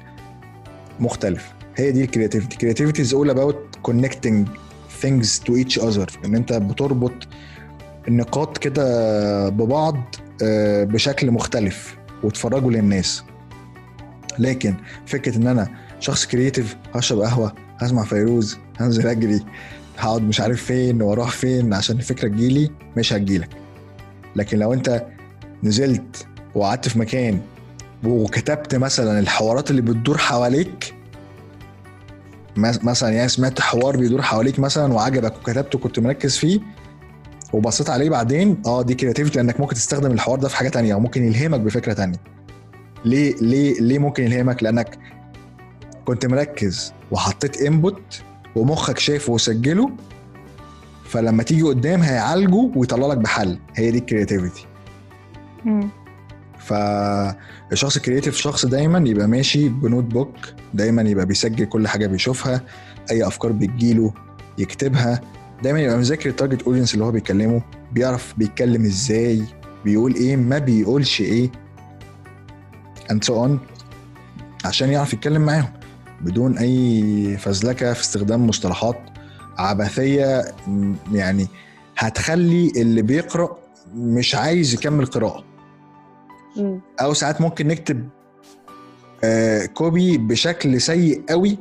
مختلف. هي دي ال creativity creativity is all about connecting things to each other. إن أنت بتربط النقاط كده ببعض آه، بشكل مختلف وتفرجه للناس. لكن فكرة إن أنا شخص creative هشرب قهوة هسمع فيروز هنزل أجري هقعد مش عارف فين وأروح فين عشان الفكرة تجيلي مش هتجيلك. لكن لو أنت نزلت وقعدت في مكان وكتبت مثلا الحوارات اللي بتدور حواليك مثلا يعني سمعت حوار بيدور حواليك مثلا وعجبك وكتبته كنت مركز فيه وبصيت عليه بعدين آه دي creativity لأنك ممكن تستخدم الحوار ده في حاجة تانية أو ممكن يلهمك بفكرة تانية. ليه ليه ليه ممكن يلهمك؟ لأنك كنت مركز وحطيت input ومخك شايفه وسجله فلما تيجي قدام هيعالجه ويطلع لك بحل. هي دي ال creativity فالشخص ال creative شخص دايما يبقى ماشي ب notebook دايما يبقى بيسجل كل حاجة بيشوفها أي أفكار بتجيله يكتبها. دايما يبقى مذاكر ال target audience اللي هو بيكلمه بيعرف بيتكلم إزاي بيقول إيه ما بيقولش إيه and so on عشان يعرف يتكلم معاهم. بدون أي فزلكة في استخدام مصطلحات عبثية يعني هتخلي اللي بيقرأ مش عايز يكمل قراءة. أو ساعات ممكن نكتب آه copy بشكل سيء قوي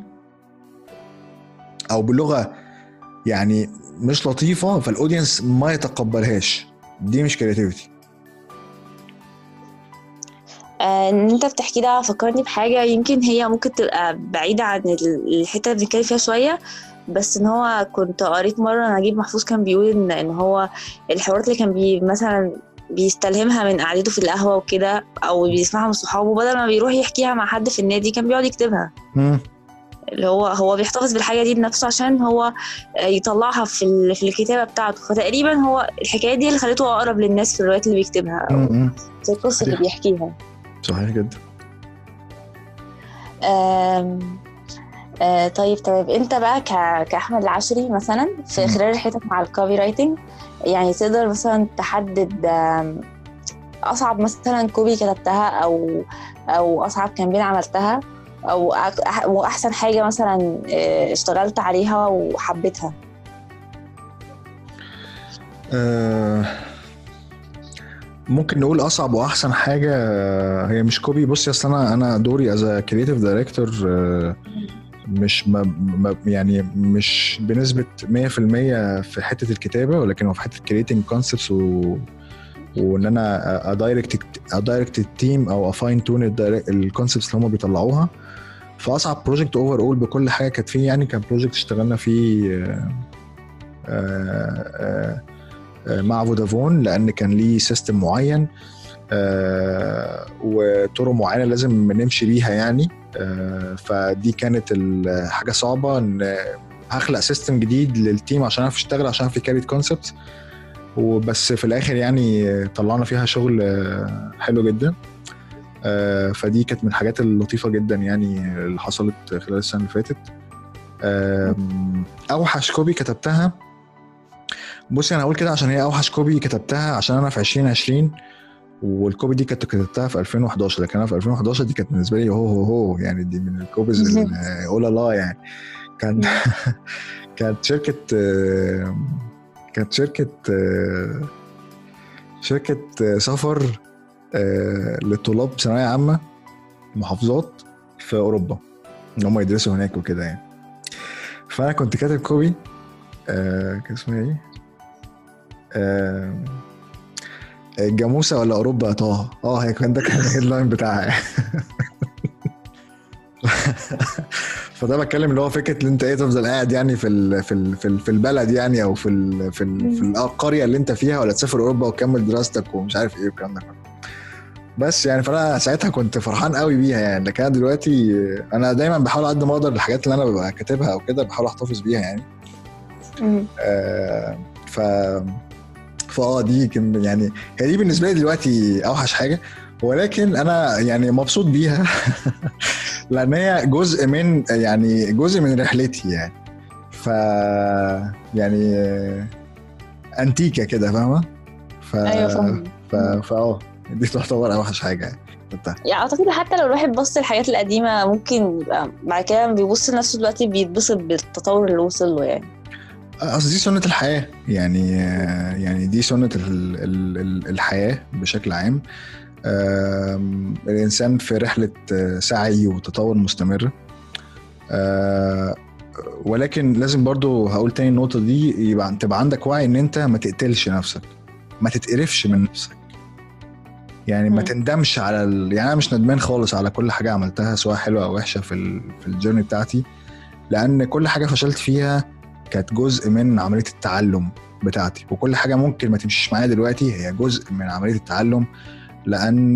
أو بلغة يعني مش لطيفة فال audience ما يتقبلهاش. دي مش creativity إن أنت بتحكي ده فكرني بحاجة. يمكن هي ممكن تبقى بعيدة عن ال- الحتة اللي بنتكلم فيها شوية بس إن هو كنت قريت مرة نجيب محفوظ كان بيقول ان إن هو الحوارات اللي كان بي مثلا بيستلهمها من قعدته في القهوة وكده أو بيسمعها من صحابه بدل ما بيروح يحكيها مع حد في النادي كان بيقعد يكتبها. اللي هو هو بيحتفظ بالحاجة دي لنفسه عشان هو آه، يطلعها في في الكتابة بتاعته. فتقريبا هو الحكاية دي اللي خلته أقرب للناس في الروايات اللي بيكتبها أو. في القصة اللي بيحكيها. صحيح جدا آه طيب طيب انت بقى كأحمد العشري مثلا في. خلال رحلتك مع ال copywriting يعني تقدر مثلا تحدد أصعب مثلا copy كتبتها أو أو أصعب campaign عملتها أو وأحسن حاجة مثلا آه، اشتغلت عليها وحبيتها آه، ممكن نقول أصعب وأحسن حاجة هي مش copy. بصي اصل أنا أنا دوري as creative director مش ما ما يعني مش بنسبة 100% في حتة الكتابة ولكن هو في حتة creating concepts و وإن أنا ا direct ا direct ال team أو ا fine tune ال concepts اللي هم بيطلعوها. فأصعب project overall بكل حاجة كانت فيه يعني كان project اشتغلنا فيه آه، آه، آه، مع فودافون لأن كان ليه system معين آه، وطرق معينة لازم نمشي بيها يعني. آه، فدي كانت الحاجة صعبة إن هخلق system جديد لل team عشان أعرف أشتغل عشان اعرف create concept وبس في الآخر يعني طلعنا فيها شغل آه، حلو جدا. آه، فدي كانت من الحاجات اللطيفة جدا يعني اللي حصلت خلال السنة اللي فاتت. أوحش copy كتبتها بصي أنا هقول كده عشان هي أوحش copy كتبتها عشان أنا في 2020 وال copy دي كنت كتبتها في 2011 لكن أنا في 2011 دي كانت بالنسبة لي هو هو هو يعني دي من ال copies ال- أولا لا يعني كان كانت شركة كانت شركة شركة سفر آه، للطلاب ثانوية عامة محافظات في أوروبا إن هم يدرسوا هناك وكده يعني. فأنا كنت كاتب copy آه كان اسمها إيه؟ آه الجاموسه ولا أوروبا يا طه؟ آه هي كان ده كان ال headline بتاعها فده بتكلم اللي هو فكرة ان أنت إيه تفضل قاعد يعني في ال في ال في, ال في البلد يعني أو في ال في, ال في القرية اللي أنت فيها ولا تسافر أوروبا وتكمل دراستك ومش عارف إيه والكلام ده بس يعني فأنا ساعتها كنت فرحان قوي بيها يعني لكن أنا دلوقتي أنا دايما بحاول قد ما أقدر الحاجات اللي أنا ببقى كاتبها أو كده بحاول أحتفظ بيها يعني. آه، ف فاه دي كم- يعني هي دي بالنسبة لي دلوقتي أوحش حاجة. ولكن أنا يعني مبسوط بيها لأن هي جزء من يعني جزء من رحلتي يعني. ف يعني أنتيكة كده فاهمة؟ ف أيوه فاهم ف فاه دي تعتبر أوحش حاجة يعني. يعني أعتقد حتى لو الواحد بص للحاجات القديمة ممكن بعد كده بيبص لنفسه دلوقتي بيتبسط بالتطور اللي وصل له يعني. أصل دي سنة الحياة. يعني يعني دي سنة ال- ال- ال- الحياة بشكل عام. الإنسان في رحلة آه، سعي وتطور مستمر. آه، ولكن لازم برضو هقول تاني النقطة دي يبقى تبقى عندك وعي إن أنت ما تقتلش نفسك. ما تتقرفش من نفسك. يعني ما. تندمش على ال... يعني أنا مش ندمان خالص على كل حاجة عملتها سواء حلوة أو وحشة في ال... في الجيرني بتاعتي. لأن كل حاجة فشلت فيها كانت جزء من عملية التعلم بتاعتي. وكل حاجة ممكن ما تمشيش معايا دلوقتي هي جزء من عملية التعلم لأن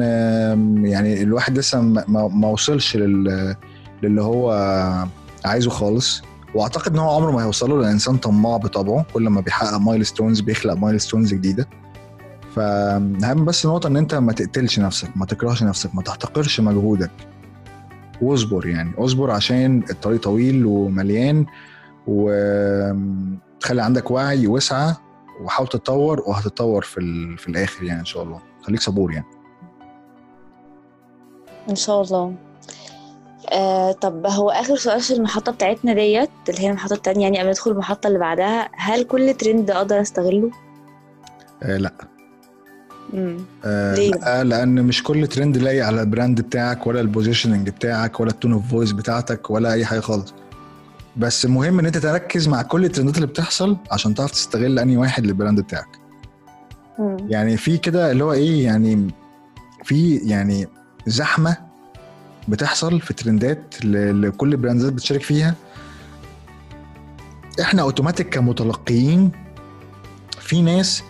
يعني الواحد لسه ما, وصلش لل... للي هو عايزه خالص. وأعتقد إن هو عمره ما هيوصله لأن الإنسان طماع بطبعه. كل ما بيحقق milestones بيخلق milestones جديدة. فأهم بس نقطة إن أنت ما تقتلش نفسك ما تكرهش نفسك ما تحتقرش مجهودك. واصبر يعني اصبر عشان الطريق طويل ومليان. وخلي عندك وعي واسعى وحاول تتطور وهتتطور في ال... في الآخر يعني إن شاء الله. خليك صبور يعني. إن شاء الله. آه طب هو آخر سؤال في المحطة بتاعتنا ديت اللي هي المحطة التانية يعني قبل ندخل المحطة اللي بعدها هل كل ترند أقدر أستغله؟ آه لا. امم آه ليه؟ لا لأن مش كل ترند لاقي على ال brand بتاعك ولا ال positioning بتاعك ولا ال tone of voice بتاعتك ولا أي حاجة خالص. بس المهم إن أنت تركز مع كل ال trendات اللي بتحصل عشان تعرف تستغل أنهي واحد لل brand بتاعك. يعني في كده اللي هو إيه يعني في يعني زحمة بتحصل في trendات لكل ال brandات بتشارك فيها. إحنا أوتوماتيك كمتلقيين في ناس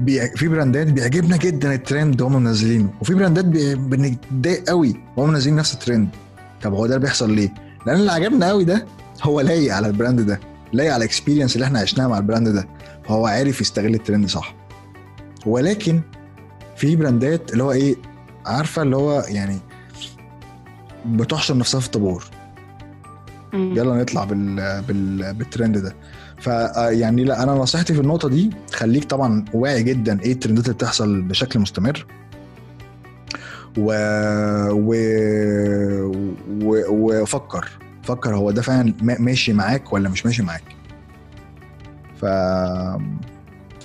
بي... في brandات بيعجبنا جدا الترند هم منزلينه وفي brandات بي... بنتضايق قوي وهم منزلين نفس الترند. طب هو ده بيحصل ليه؟ لأن اللي عجبنا قوي ده هو لايق على ال brand ده لايق على ال experience اللي إحنا عشناها مع ال brand ده فهو عارف يستغل الترند صح. ولكن في براندات اللي هو إيه عارفة اللي هو يعني بتحشر نفسها في طابور مم. يلا نطلع بال... بال... بالترند ده. ف يعني لا أنا نصيحتي في النقطة دي خليك طبعا واعي جدا إيه الترندات اللي بتحصل بشكل مستمر. و... و... و... وفكر. فكر هو ده فعلا ما- ماشي معاك ولا مش ماشي معاك. ف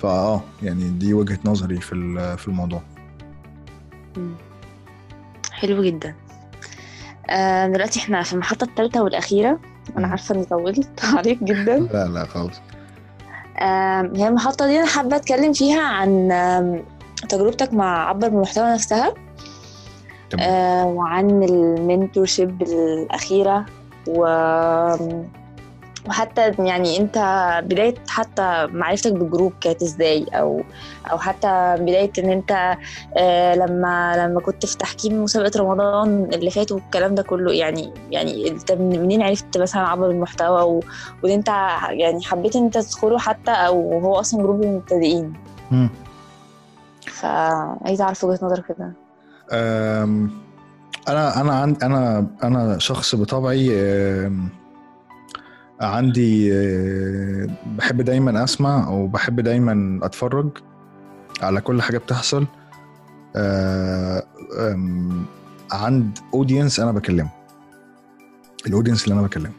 فا آه يعني دي وجهة نظري في في الموضوع. حلو جدا. آه دلوقتي إحنا في المحطة الثالثة والأخيرة. أنا مم. عارفة إني طولت عليك جدا. لا لا خالص آم، هي المحطة دي أنا حابة أتكلم فيها عن تجربتك مع عبر بالمحتوى نفسها. آه، وعن المنتورشيب الأخيرة. و وحتى يعني انت بداية حتى معرفتك بال group كانت إزاي؟ أو أو حتى بداية ان انت آه لما لما كنت في تحكيم مسابقة رمضان اللي فات والكلام ده كله يعني يعني انت من- منين عرفت مثلا عبر بالمحتوى؟ و- وان انت يعني حبيت ان انت تدخله حتى أو هو أصلا group المبتدئين. مم. فعايزة اعرف وجهة نظرك كده أنا أنا عند أنا أنا شخص بطبعي عندي بحب دايما أسمع أو بحب دايما أتفرج على كل حاجة بتحصل. أم، عند audience أنا بكلمه. ال audience اللي أنا بكلمه.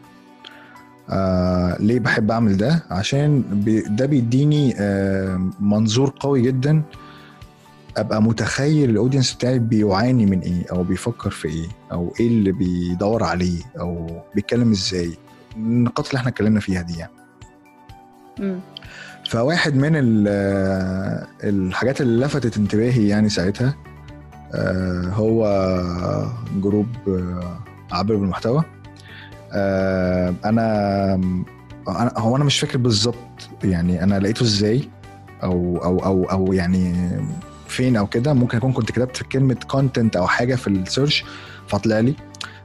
آه ليه بحب أعمل ده؟ عشان ده بيديني آه منظور قوي جدا أبقى متخيل ال audience بتاعي بيعاني من إيه أو بيفكر في إيه أو إيه اللي بيدور عليه أو بيتكلم إزاي. النقاط اللي إحنا اتكلمنا فيها دي يعني. مم. فواحد من ال- الحاجات اللي لفتت انتباهي يعني ساعتها آه، هو group آه، عبر بالمحتوى آه، أنا هو أنا مش فاكر بالظبط يعني أنا لقيته إزاي أو أو أو أو يعني فين أو كده ممكن أكون كنت كتبت كلمة content أو حاجة في ال search فطلع لي.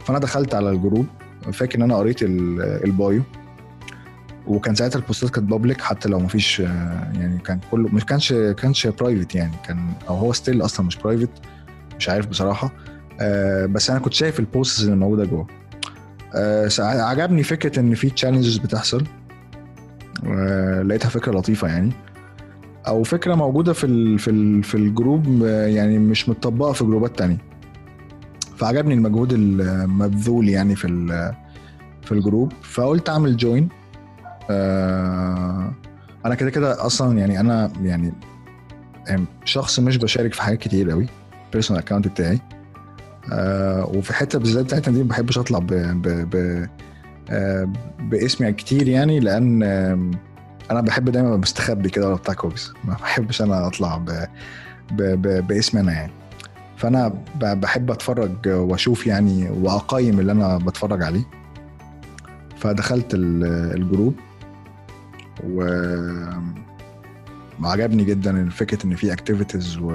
فأنا دخلت على ال group فاكر إن أنا قريت ال- ال bio. وكان ساعتها ال postات كانت public حتى لو مفيش آه، يعني كان كله مش كانش كانش private يعني كان أو هو still أصلا مش private مش عارف بصراحة. آه، بس أنا كنت شايف ال posts اللي موجودة جوه. آه، عجبني فكرة إن في challenges بتحصل. لقيتها فكرة لطيفة يعني. أو فكرة موجودة في ال في ال في ال group يعني مش متطبقة في groupات تانية. فعجبني المجهود المبذول يعني في في ال group. فقلت أعمل join آه أنا كده كده أصلا يعني أنا يعني شخص مش بشارك في حاجات كتير قوي personal account بتاعي. آه وفي الحته بالذات بتاعتنا دي ما بحبش أطلع ب ب آه باسمي كتير يعني لأن أنا بحب دايما أبقى مستخبي كده ولا بتاع كوبس ما بحبش أنا أطلع ب ب ب باسمي أنا يعني. فأنا ب- بحب أتفرج وأشوف يعني وأقيم اللي أنا بتفرج عليه. فدخلت ال- ال group و وعجبني جدا فكرة إن في activities و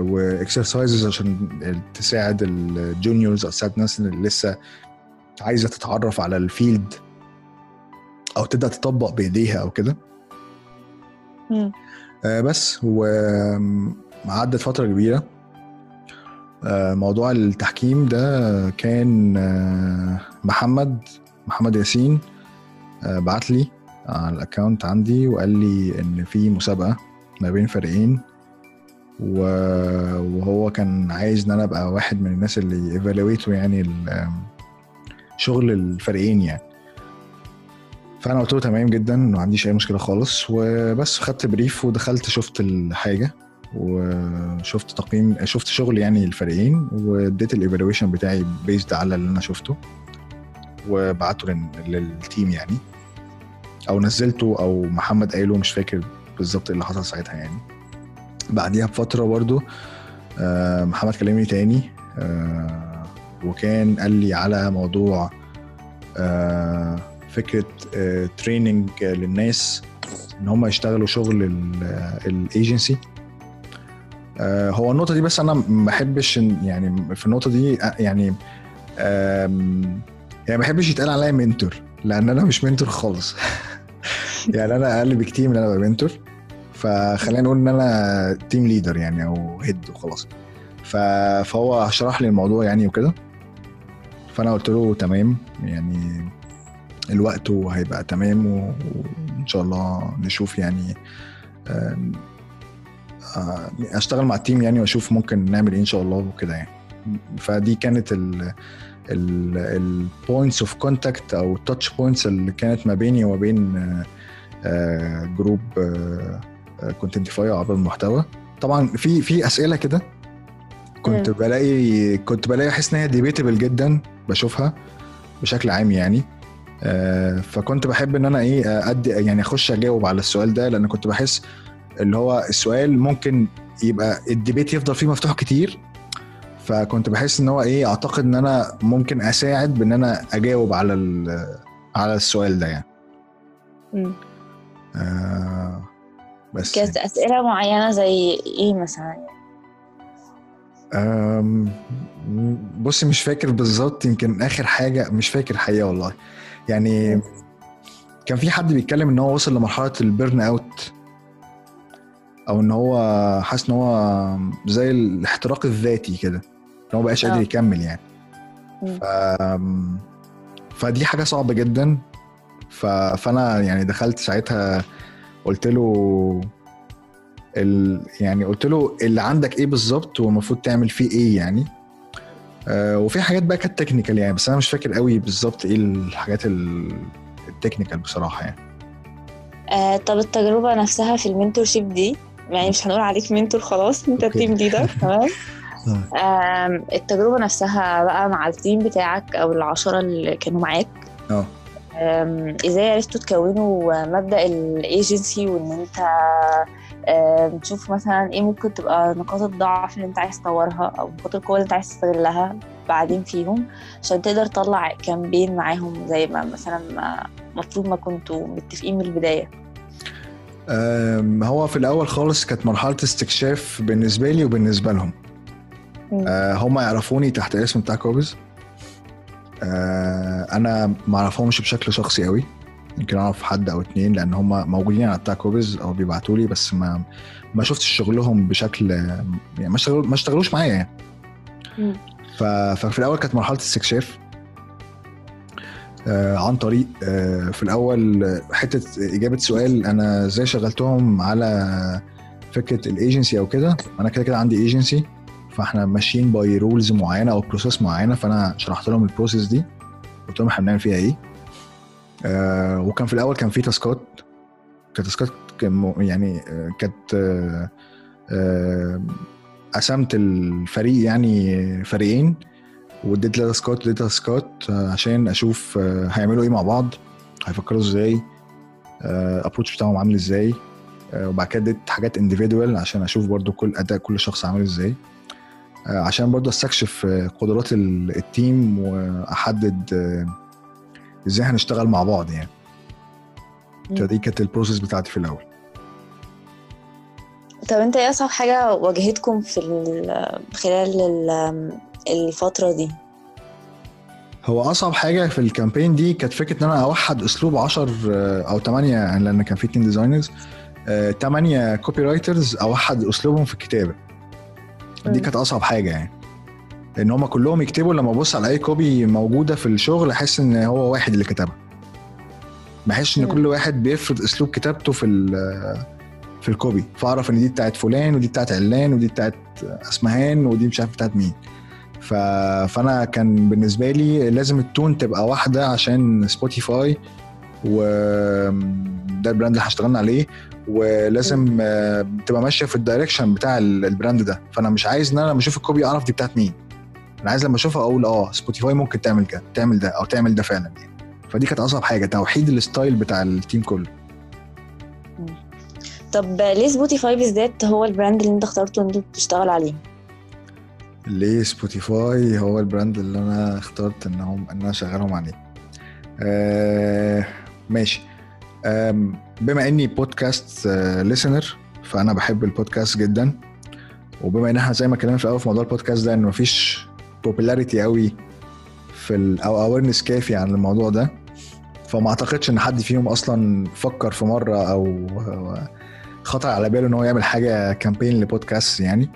و exercises عشان تساعد ال juniors أو تساعد الناس اللي لسه عايزة تتعرف على ال field أو تبدأ تطبق بإيديها أو كده. آه، بس وعدت فترة كبيرة. آه، موضوع التحكيم ده كان آه، محمد محمد ياسين آه، بعت لي على ال account عندي وقال لي إن في مسابقة ما بين فريقين وهو كان عايز إن أنا أبقى واحد من الناس اللي evaluate وا يعني شغل الفريقين يعني. فأنا قلت له تمام جدا ما عنديش أي مشكلة خالص. وبس خدت brief ودخلت شفت الحاجة وشفت تقييم شفت شغل يعني الفريقين واديت ال evaluation بتاعي based على اللي أنا شفته وبعته لل- لل team يعني. أو نزلته أو محمد قايله مش فاكر بالظبط إيه اللي حصل ساعتها يعني. بعديها بفترة برضو آه، محمد كلمني تاني آه، وكان قال لي على موضوع آه، فكرة training للناس إن هم يشتغلوا شغل الايجنسي هو النقطة دي بس أنا ما بحبش يعني في النقطة دي آه، يعني يعني ما بحبش يتقال عليا mentor لأن أنا مش mentor خالص. يعني أنا أقل بكتير من إن أنا أبقى mentor فخلينا نقول إن أنا team leader يعني أو head وخلاص. فهو شرح لي الموضوع يعني وكده. فأنا قلت له تمام يعني الوقت هيبقى تمام وإن شاء الله نشوف يعني آه، أشتغل مع ال team يعني وأشوف ممكن نعمل إيه إن شاء الله وكده يعني. فدي كانت ال points of contact أو ال touch points اللي كانت ما بيني وما بين آه، آه، group كونتنتيفاي عبر المحتوى. طبعا في في أسئلة كده كنت مم. بلاقي كنت بلاقي أحس إن هي debatable جدا بشوفها بشكل عام يعني. آه، فكنت بحب إن أنا إيه آه، أدي يعني أخش أجاوب على السؤال ده لأن كنت بحس اللي هو السؤال ممكن يبقى ال debate يفضل فيه مفتوح كتير فكنت بحس إن هو إيه أعتقد إن أنا ممكن أساعد بإن أنا أجاوب على على السؤال ده يعني. آه بس كانت أسئلة معينة زي إيه مثلا؟ بصي مش فاكر بالظبط يمكن آخر حاجة مش فاكر حقيقة والله يعني كان في حد بيتكلم إن هو وصل لمرحلة ال burn out أو إن هو حاسس إن هو زي الاحتراق الذاتي كده إن هو مبقاش قادر آه. يكمل يعني. ف فدي حاجة صعبة جدا ف... فأنا يعني دخلت ساعتها قلت له ال... يعني قلت له اللي عندك إيه بالظبط والمفروض تعمل فيه إيه يعني وفي حاجات بقى كانت technical يعني بس أنا مش فاكر قوي بالظبط إيه الحاجات ال- ال technical بصراحة يعني. آه طب التجربة نفسها في ال mentorship دي يعني مش هنقول عليك mentor خلاص أنت okay. team leader تمام؟ آم، التجربة نفسها بقى مع ال team بتاعك أو العشرة اللي كانوا معاك. آه. إزاي عرفتوا تكونوا مبدأ الايجنسي وإن أنت آم، تشوف مثلا إيه ممكن تبقى نقاط الضعف اللي أنت عايز تطورها أو نقاط القوة اللي أنت عايز تستغلها بعدين فيهم عشان تقدر تطلع campaign معاهم زي ما مثلا ما مفروض ما كنتوا متفقين من البداية. أم، هو في الأول خالص كانت مرحلة استكشاف بالنسبة لي وبالنسبة لهم. أه هم يعرفوني تحت الاسم بتاع كوبز. أه أنا ما أعرفهمش بشكل شخصي قوي يمكن أعرف حد أو اتنين لأن هم موجودين على بتاع كوبز أو بيبعتوا لي بس ما ما شفتش شغلهم بشكل يعني ما ما اشتغلوش معايا يعني. ف- ففي الأول كانت مرحلة استكشاف آه، عن طريق آه، في الأول حتة إجابة سؤال أنا إزاي شغلتهم على فكرة الإيجنسي أو كده. أنا كده كده عندي إيجنسي فإحنا ماشيين by rules معينة أو process معينة فأنا شرحت لهم ال process دي قلت لهم إحنا بنعمل فيها إيه. آه وكان في الأول كان في task ات كانت task ات يعني آه، كانت آه، آه، قسمت الفريق يعني فريقين واديت لها task ات واديت task ات آه، عشان أشوف آه، هيعملوا إيه مع بعض هيفكروا إزاي ال approach بتاعهم عامل إزاي وبعد كده اديت حاجات individual عشان أشوف برضو كل أداء كل شخص عامل إزاي عشان برضو أستكشف قدرات ال- ال team وأحدد إزاي هنشتغل مع بعض يعني. فدي كانت ال process بتاعتي في الأول. طب انت إيه أصعب حاجة واجهتكم في ال- خلال ال- الفترة دي؟ هو أصعب حاجة في ال campaign دي كانت فكرة إن أنا أوحد أسلوب 10 أو 8 لأن كان في اتنين designers 8 copywriters أوحد أسلوبهم في الكتابة. دي. كانت أصعب حاجة يعني. ان هم كلهم يكتبوا لما ابص على اي copy موجوده في الشغل احس ان هو واحد اللي كتبها. بحس ان. كل واحد بيفرض اسلوب كتابته في في ال copy فاعرف ان دي بتاعت فلان ودي بتاعت علان ودي بتاعت اسمهان ودي مش عارف بتاعت مين. ف... فانا كان بالنسبة لي لازم ال tone تبقى واحدة عشان سبوتيفاي و ده ال brand اللي هشتغلنا عليه. ولازم آه، تبقى ماشية في ال direction بتاع ال- ال brand ده. فأنا مش عايز إن أنا لما أشوف ال copy أعرف دي بتاعت مين. أنا عايز لما اشوفها أقول آه سبوتيفاي ممكن تعمل كده تعمل ده أو تعمل ده فعلا يعني. فدي كانت أصعب حاجة توحيد ال style بتاع ال team كله. طب ليه سبوتيفاي بالذات هو ال brand اللي انت اخترته إن انت تشتغل عليه؟ ليه سبوتيفاي هو ال brand اللي أنا اخترت إنهم إن أنا أشغلهم عليه؟ آه ماشي. بما إني podcast listener فأنا بحب البودكاست جدا. وبما إن إحنا زي ما اتكلمنا في الأول في موضوع البودكاست ده إن مفيش popularity قوي في أو awareness كافي عن الموضوع ده. فما أعتقدش إن حد فيهم أصلا فكر في مرة أو خطر على باله إن هو يعمل حاجة campaign ل podcast يعني.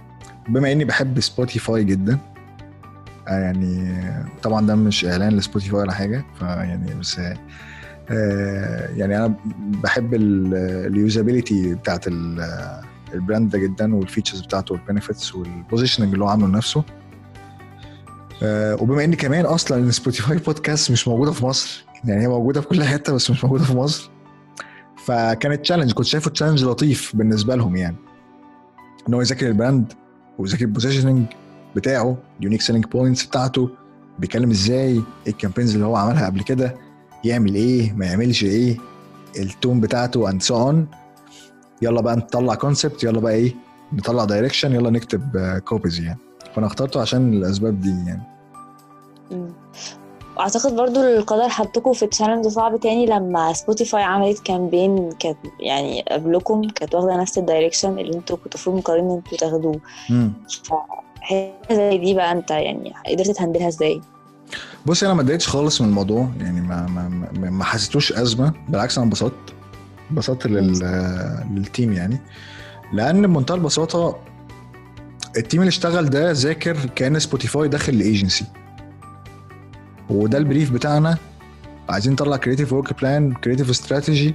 بما إني بحب سبوتيفاي جدا آه يعني طبعا ده مش إعلان لسبوتيفاي ولا حاجة فيعني بس آه يعني أنا بحب ال usability بتاعت ال- ال brand ده جدا وال features بتاعته وال benefits وال positioning اللي هو عامله لنفسه. وبما إن كمان أصلا إن سبوتيفاي بودكاست مش موجودة في مصر يعني هي موجودة في كل حتة بس مش موجودة في مصر. فكانت challenge كنت شايفه challenge لطيف بالنسبة لهم يعني. إن هو يذاكر ال brand ويذاكر ال positioning بتاعه unique selling points بتاعته بيتكلم إزاي إيه ال campaigns اللي هو عملها قبل كده يعمل إيه ما يعملش إيه ال tone بتاعته and so on يلا بقى نطلع concept يلا بقى إيه نطلع direction يلا نكتب copies يعني. فانا اخترته عشان الاسباب دي يعني. اعتقد برضو القدر حطكم في challenge صعب تاني لما سبوتيفاي عملت campaign كانت يعني قبلكم كانت واخدة نفس ال direction اللي أنتوا كنتوا المفروض مقررين إن أنتوا تاخدوه. مم. حاجة زي دي بقى انت يعني قدرت ت handle ها إزاي؟ بصي أنا ما اتضايقتش خالص من الموضوع. يعني ما ما ما, ما حسيتوش أزمة. بالعكس أنا انبسطت. انبسطت لل لل team يعني. لأن بمنتهى البساطة ال team اللي اشتغل ده ذاكر كأن سبوتيفاي داخل الايجنسي وده ال brief بتاعنا. عايزين نطلع creative work plan creative strategy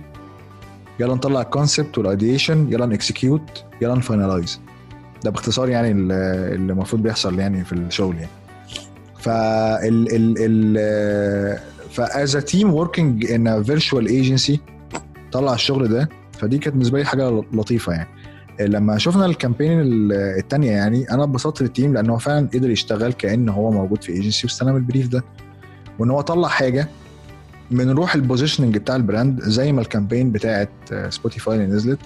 يلا نطلع ال concept وال ideation يلا ن execute يلا ن finalize ده باختصار يعني اللي المفروض بيحصل يعني في الشغل يعني. فال ال ال ف as team working in virtual agency طلع الشغل ده. فدي كانت بالنسبة لي حاجة لطيفة يعني. لما شفنا ال campaign الثانية يعني أنا اتبسطت لل team لأن هو فعلا قدر يشتغل كأن هو موجود في ايجنسي واستلم ال brief ده. وإن هو طلع حاجة من روح ال positioning بتاع ال brand زي ما ال campaign بتاعت سبوتيفاي اللي نزلت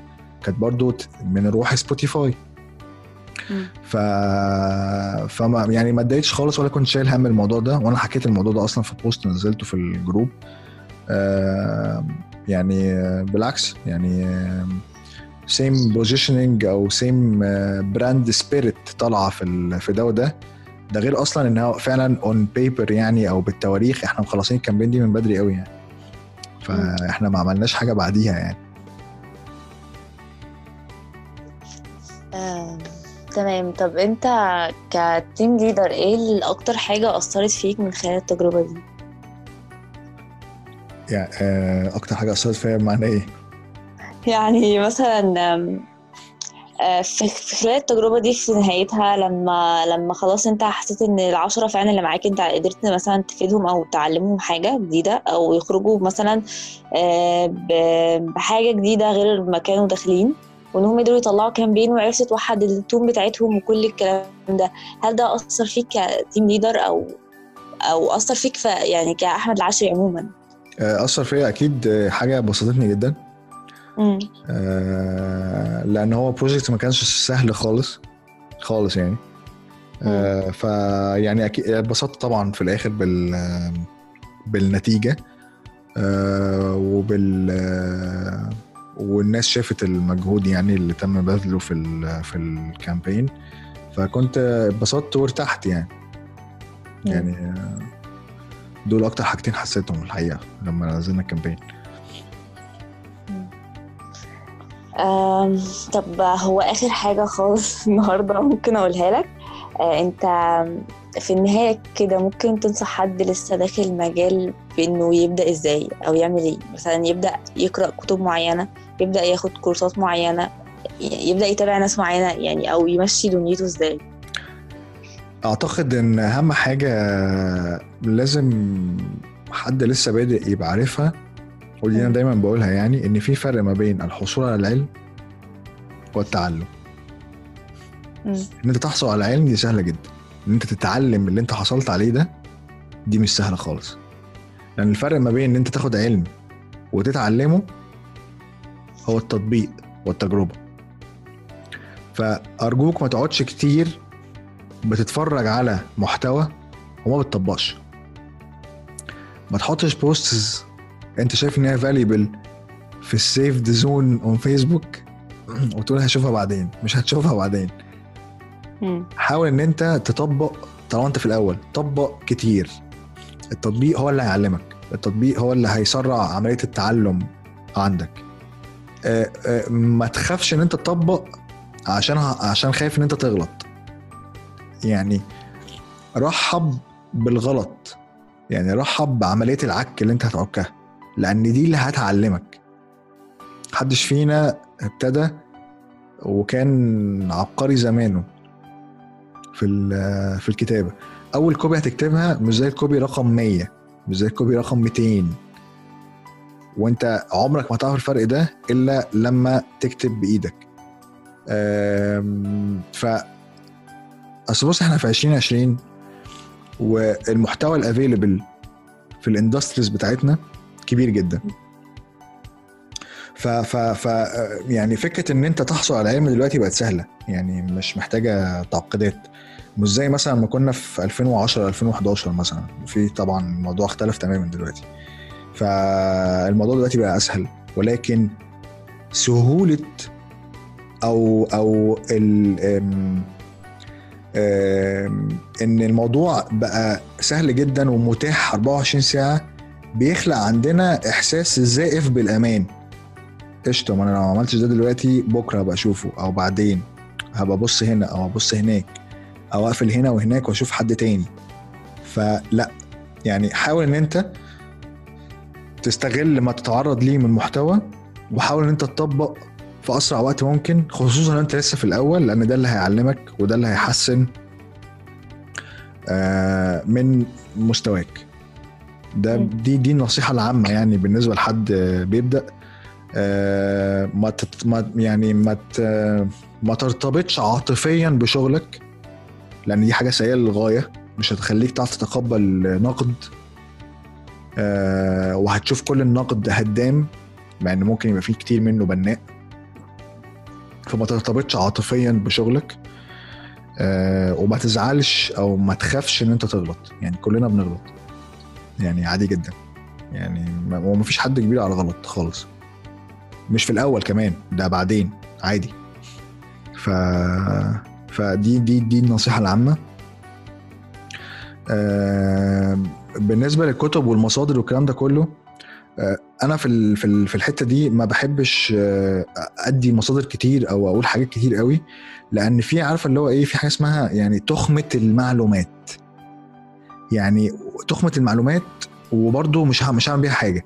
كانت برضو من روح سبوتيفاي ف فما يعني ما اتضايقتش خالص ولا كنت شايل هم الموضوع ده وأنا حكيت الموضوع ده أصلا في post نزلته في ال group آه يعني آه، بالعكس يعني same positioning أو same brand spirit طالعة في في ده وده. ده غير أصلا انها فعلا on paper يعني أو بالتواريخ. إحنا مخلصين ال campaign دي من بدري قوي يعني. فإحنا ما عملناش حاجة بعديها يعني. آم، تمام. طب أنت كتيم ليدر إيه الاكتر حاجة أثرت فيك من خلال التجربة دي؟ يعني آه أكتر حاجة أثرت فيا بمعنى إيه؟ يعني مثلا آه، في خلال التجربة دي في نهايتها لما لما خلاص أنت حسيت إن العشرة فعلا اللي معاك أنت قدرت مثلا تفيدهم أو تعلمهم حاجة جديدة أو يخرجوا مثلا آه، بحاجة جديدة غير ما كانوا داخلين وإنهم قدروا يطلعوا campaign وعرفت توحد ال tone بتاعتهم وكل الكلام ده هل ده أثر فيك ك team leader أو أو أثر فيك في يعني كأحمد العشري عموما؟ آه، أثر فيا أكيد حاجة بسطتني جدا. آه، لأن هو project ما كانش سهل خالص خالص يعني. آه، فيعني أكيد اتبسطت طبعا في الآخر بال بالنتيجة. آه، وبال آه، والناس شافت المجهود يعني اللي تم بذله في ال في ال campaign فكنت اتبسطت وارتحت يعني. يعني آه، دول أكتر حاجتين حسيتهم الحقيقة لما نزلنا ال campaign طب هو آخر حاجة خالص النهاردة ممكن أقولها لك. أه، أنت في النهاية كده ممكن تنصح حد لسه داخل المجال بإنه يبدأ إزاي أو يعمل إيه؟ مثلا يبدأ يقرأ كتب معينة يبدأ ياخد كورسات معينة ي- يبدأ يتابع ناس معينة يعني أو يمشي دنيته إزاي؟ أعتقد إن أهم حاجة لازم حد لسه بادئ يبقى عارفها ودي أنا. دايما بقولها يعني إن في فرق ما بين الحصول على العلم والتعلم. إن أنت تحصل على العلم دي سهلة جدا إن أنت تتعلم اللي أنت حصلت عليه ده دي مش سهلة خالص لأن الفرق ما بين إن أنت تاخد علم وتتعلمه هو التطبيق والتجربة فأرجوك ما تقعدش كتير بتتفرج على محتوى وما بتطبقش ما تحطش بوستس انت شايف ان هي valuable في ال saved zone on فيسبوك وتقول هشوفها بعدين مش هتشوفها بعدين. حاول ان انت تطبق طالما انت في الأول طبق كتير. التطبيق هو اللي هيعلمك. التطبيق هو اللي هيسرع عملية التعلم عندك. آه، آه، ما تخافش ان انت تطبق عشان عشان خايف ان انت تغلط. يعني رحب بالغلط. يعني رحب بعملية العك اللي انت هتعكها. لأن دي اللي هتعلمك. محدش فينا ابتدى وكان عبقري زمانه في في الكتابة. أول copy هتكتبها مش زي ال copy رقم 100 مش زي الكوبي رقم 200 وأنت عمرك ما هتعرف الفرق ده إلا لما تكتب بإيدك. ف أصل بص إحنا في 2020 والمحتوى ال available في ال industries بتاعتنا كبير جدا. ف ف ف يعني فكرة إن أنت تحصل على علم دلوقتي بقت سهلة. يعني مش محتاجة تعقيدات. مش زي مثلا ما كنا في 2010 2011 مثلا. في طبعا الموضوع اختلف تماما دلوقتي. فالموضوع دلوقتي بقى أسهل. ولكن سهولة أو أو ال إن الموضوع بقى سهل جدا ومتاح 24 ساعة بيخلق عندنا إحساس زائف بالأمان. قشطة ما أنا لو ما عملتش ده دلوقتي بكرة هبقى أشوفه أو بعدين هبقى أبص هنا أو أبص هناك أو أقفل هنا وهناك وأشوف حد تاني. فلا يعني حاول إن أنت تستغل ما تتعرض ليه من محتوى وحاول إن أنت تطبق في أسرع وقت ممكن خصوصا إن أنت لسه في الأول لأن ده اللي هيعلمك وده اللي هيحسن آه، من مستواك. ده. دي دي النصيحة العامة يعني بالنسبة لحد بيبدأ. آه، ما تت ما يعني ما ما ترتبطش عاطفيا بشغلك لأن دي حاجة سيئة للغاية. مش هتخليك تعرف تتقبل نقد. آه، وهتشوف كل النقد هدام مع إن ممكن يبقى فيه كتير منه بناء. فما ترتبطش عاطفيا بشغلك. آه، وما تزعلش أو ما تخافش إن أنت تغلط. يعني كلنا بنغلط. يعني عادي جدا. يعني وما فيش حد كبير على غلط خالص. مش في الأول كمان ده بعدين عادي. ف فدي دي دي النصيحة العامة. بالنسبة للكتب والمصادر والكلام ده كله آه، أنا في في الحتة دي ما بحبش آه، أدي مصادر كتير أو أقول حاجات كتير قوي لأن في عارفة اللي هو إيه في حاجة اسمها يعني تخمة المعلومات. يعني تخمة المعلومات وبرده مش مش هعمل بيها حاجة.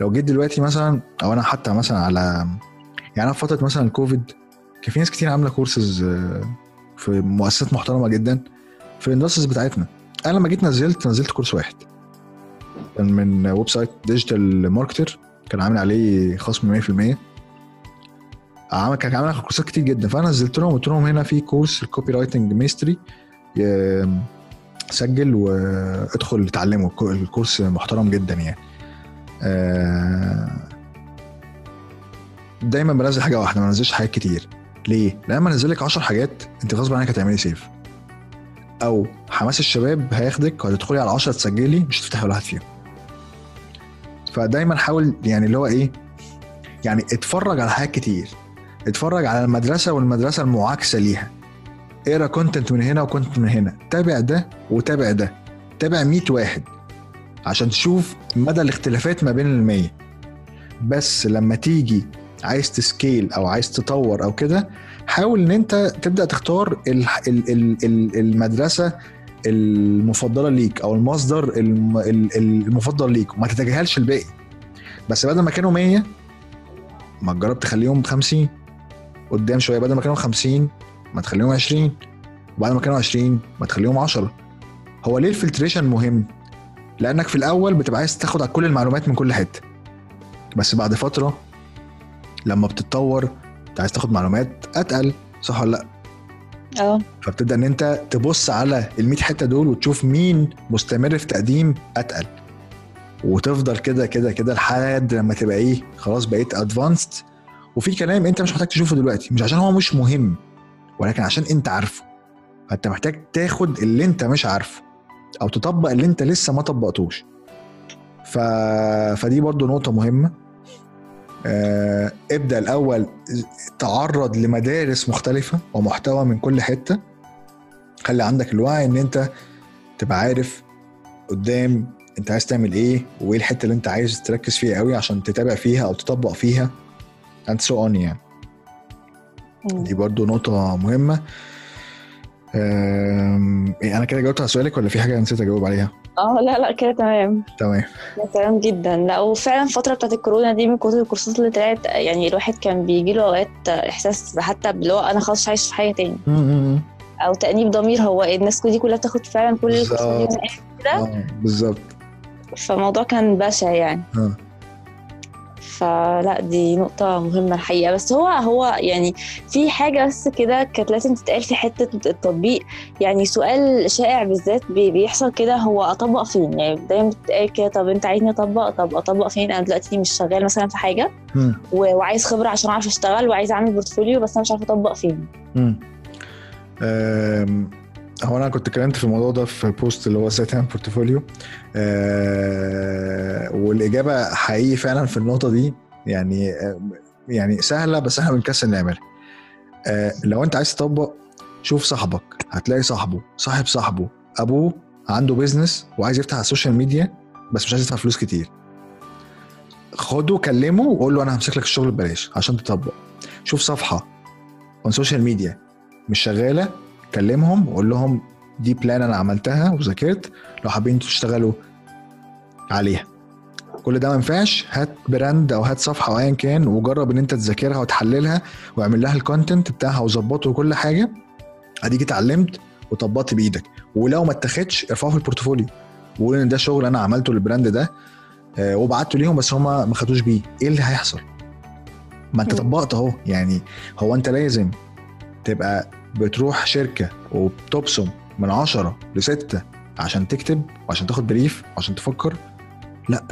لو جيت دلوقتي مثلا أو أنا حتى مثلا على يعني أنا في فترة مثلا الكوفيد كان في ناس كتير عاملة كورسز في مؤسسات محترمة جدا في ال industries بتاعتنا. أنا لما جيت نزلت نزلت course واحد. كان من website ديجيتال ماركتر كان عامل عليه خصم 100% عمل كان عامل كورسات كتير جدا. فأنا نزلت لهم قلت لهم هنا في course ال copywriting mastery سجل وادخل اتعلمه ال course محترم جدا يعني. آه، دايما بنزل حاجة واحدة ما بنزلش حاجات كتير. ليه؟ لما انزل لك 10 حاجات أنت غصب عنك هتعملي save أو حماس الشباب هياخدك وهتدخلي على 10 تسجلي مش هتفتحي ولا واحد فيهم. فدايما حاول يعني اللي هو إيه؟ يعني اتفرج على حاجات كتير. اتفرج على المدرسة والمدرسة المعاكسة ليها. اقرا content من هنا و content من هنا. تابع ده وتابع ده. تابع 100 واحد عشان تشوف مدى الاختلافات ما بين المية. بس لما تيجي عايز تسكيل أو عايز تطور أو كده حاول إن أنت تبدأ تختار ال ال ال المدرسة المفضلة ليك أو المصدر المفضل ليك. وما تتجاهلش الباقي. بس بدل ما كانوا 100 ما تجرب تخليهم 50 قدام شوية بدل ما كانوا 50 ما تخليهم 20 وبعد ما كانوا 20 ما تخليهم 10 هو ليه ال filtration مهم؟ لأنك في الأول بتبقى عايز تاخد على كل المعلومات من كل حتة. بس بعد فترة لما بتتطور أنت عايز تاخد معلومات أتقل صح ولا لأ؟ آه. فبتبدا إن أنت تبص على ال 100 حتة دول وتشوف مين مستمر في تقديم أتقل. وتفضل كده كده كده لحد لما تبقى إيه خلاص بقيت advanced وفي كلام أنت مش محتاج تشوفه دلوقتي مش عشان هو مش مهم. ولكن عشان انت عارفه. فانت محتاج تاخد اللي انت مش عارفه أو تطبق اللي انت لسه ما طبقتوش. ف... فدي برضو نقطة مهمة. آه، ابدأ الأول تعرض لمدارس مختلفة ومحتوى من كل حتة. خلي عندك الوعي إن أنت تبقى عارف قدام أنت عايز تعمل إيه وإيه الحتة اللي أنت عايز تركز فيها قوي عشان تتابع فيها أو تطبق فيها. And so on يعني. دي برضو نقطة مهمة. أنا كده جاوبت على سؤالك ولا في حاجة نسيت أجاوب عليها؟ آه لا لا كده تمام. تمام. تمام جدا. لا وفعلا الفترة بتاعت الكورونا دي من كتر الكورسات اللي طلعت يعني الواحد كان بيجي له أوقات إحساس حتى اللي هو أنا خلاص عايش في حاجة تاني. أو تأنيب ضمير هو الناس دي كلها بتاخد فعلا كل الكورسات دي كده؟ بالظبط. فالموضوع كان بشع يعني. آه. فلا دي نقطة مهمة الحقيقة. بس هو هو يعني في حاجة بس كده كانت لازم تتقال في حتة التطبيق. يعني سؤال شائع بالذات بيحصل كده هو أطبق فين؟ يعني دايما بتتقال كده طب أنت عايزني أطبق؟ طب أطبق فين؟ أنا دلوقتي مش شغال مثلا في حاجة وعايز خبرة عشان أعرف أشتغل وعايز أعمل بورتفوليو بس أنا مش عارفة أطبق فين. هو أنا كنت اتكلمت في الموضوع ده في post اللي هو إزاي تعمل portfolio آه والإجابة حقيقي فعلا في النقطة دي يعني آه يعني سهلة بس إحنا بنكسل نعملها. آه لو أنت عايز تطبق شوف صاحبك. هتلاقي صاحبه صاحب صاحبه. أبوه عنده business وعايز يفتح على ال social media بس مش عايز يدفع فلوس كتير. خده كلمه وقول له أنا همسك لك الشغل ببلاش عشان تطبق. شوف صفحة on social media مش شغالة كلمهم وقول لهم دي plan أنا عملتها وذاكرت. لو حابين تشتغلوا عليها. كل ده ما ينفعش. هات brand أو هات صفحة أو ايا كان وجرب إن أنت تذاكرها وتحللها واعمل لها ال content بتاعها وظبطه وكل حاجة. أديك اتعلمت وطبقت بإيدك. ولو ما اتاخدش ارفعه في ال portfolio. وقول إن ده شغل أنا عملته لل brand ده آه وبعته ليهم بس هم ما خدوش بيه. إيه اللي هيحصل؟ ما أنت طبقت أهو. يعني هو أنت لازم تبقى بتروح شركة وبتبصم من عشرة لستة عشان تكتب وعشان تاخد brief وعشان تفكر لا.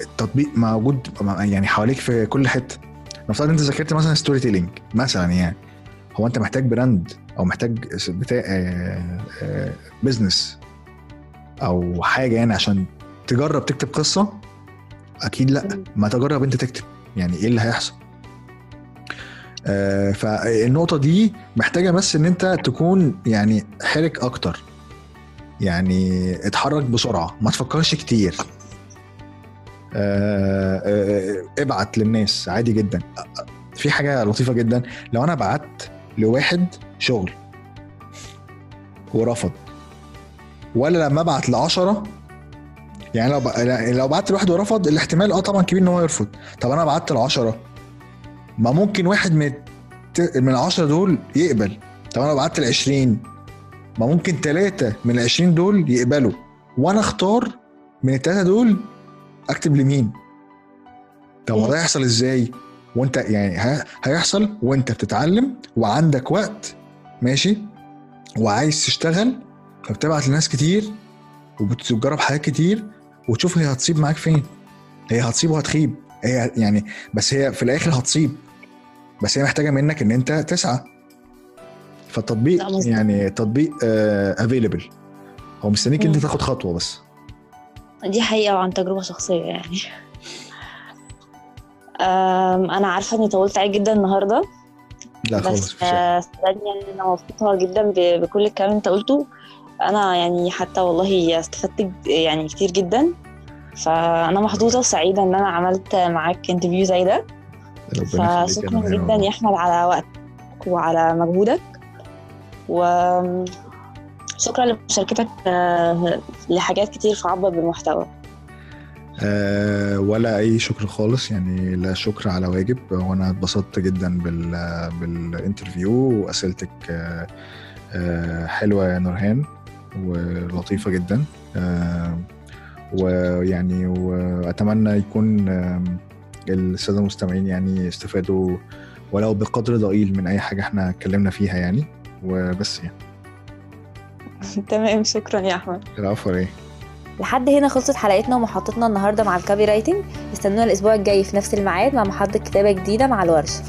التطبيق موجود يعني حواليك في كل حتة. نفترض أنت ذاكرت مثلا storytelling مثلا يعني. هو أنت محتاج brand أو محتاج بتاع بزنس أو حاجة يعني عشان تجرب تكتب قصة أكيد لا. ما تجرب أنت تكتب. يعني إيه اللي هيحصل؟ آه فالنقطه دي محتاجة بس إن أنت تكون يعني حرك أكتر. يعني اتحرك بسرعة ما تفكرش كتير. آه آه ابعت للناس عادي جدا. في حاجة لطيفة جدا لو أنا بعت لواحد شغل ورفض ولا لما أبعت لعشرة يعني لو ب... لو بعت لواحد ورفض الاحتمال آه طبعا كبير إن هو يرفض. طب أنا بعت لعشرة ما ممكن واحد من. من العشرة دول يقبل. طب أنا بعت ال 20 ما ممكن ثلاثة من ال 20 دول يقبلوا. وأنا أختار من الثلاثة دول أكتب لمين؟ طب ده يحصل إزاي؟ وأنت يعني هيحصل وأنت بتتعلم وعندك وقت ماشي؟ وعايز تشتغل فبتبعت لناس كتير وبتجرب حاجات كتير وتشوف هي هتصيب معاك فين. هي هتصيب وهتخيب. هي يعني بس هي في الآخر هتصيب. بس هي محتاجة منك إن أنت تسعى. فالتطبيق. يعني تطبيق افيلبل هو مستنيك أنت. تاخد خطوة بس. دي حقيقة وعن تجربة شخصية يعني. أم، أنا عارفة إني طولت عليك جدا النهاردة. لا خالص بس آه، صدقني أنا مبسوطة جدا بكل الكلام اللي أنت قلته. أنا يعني حتى والله استفدت يعني كتير جدا. فأنا محظوظة وسعيدة إن أنا عملت معاك انترفيو زي ده. ربنا فشكرا جدا. يا أحمد على وقتك وعلى مجهودك. وشكرا لمشاركتك آه، لحاجات كتير في عبر بالمحتوى. أه ولا أي شكر خالص يعني لا شكر على واجب. وأنا اتبسطت جدا بال بالانترفيو وأسئلتك أه أه حلوة يا نورهان ولطيفة جدا. أه ويعني وأتمنى يكون الساده المستمعين يعني استفادوا ولو بقدر ضئيل من أي حاجة إحنا اتكلمنا فيها يعني. وبس يعني. تمام شكرا يا أحمد. العفو إيه لحد هنا خلصت حلقتنا ومحطتنا النهارده مع ال copywriting. استنونا الأسبوع الجاي في نفس الميعاد مع محطة كتابة جديدة مع الورشة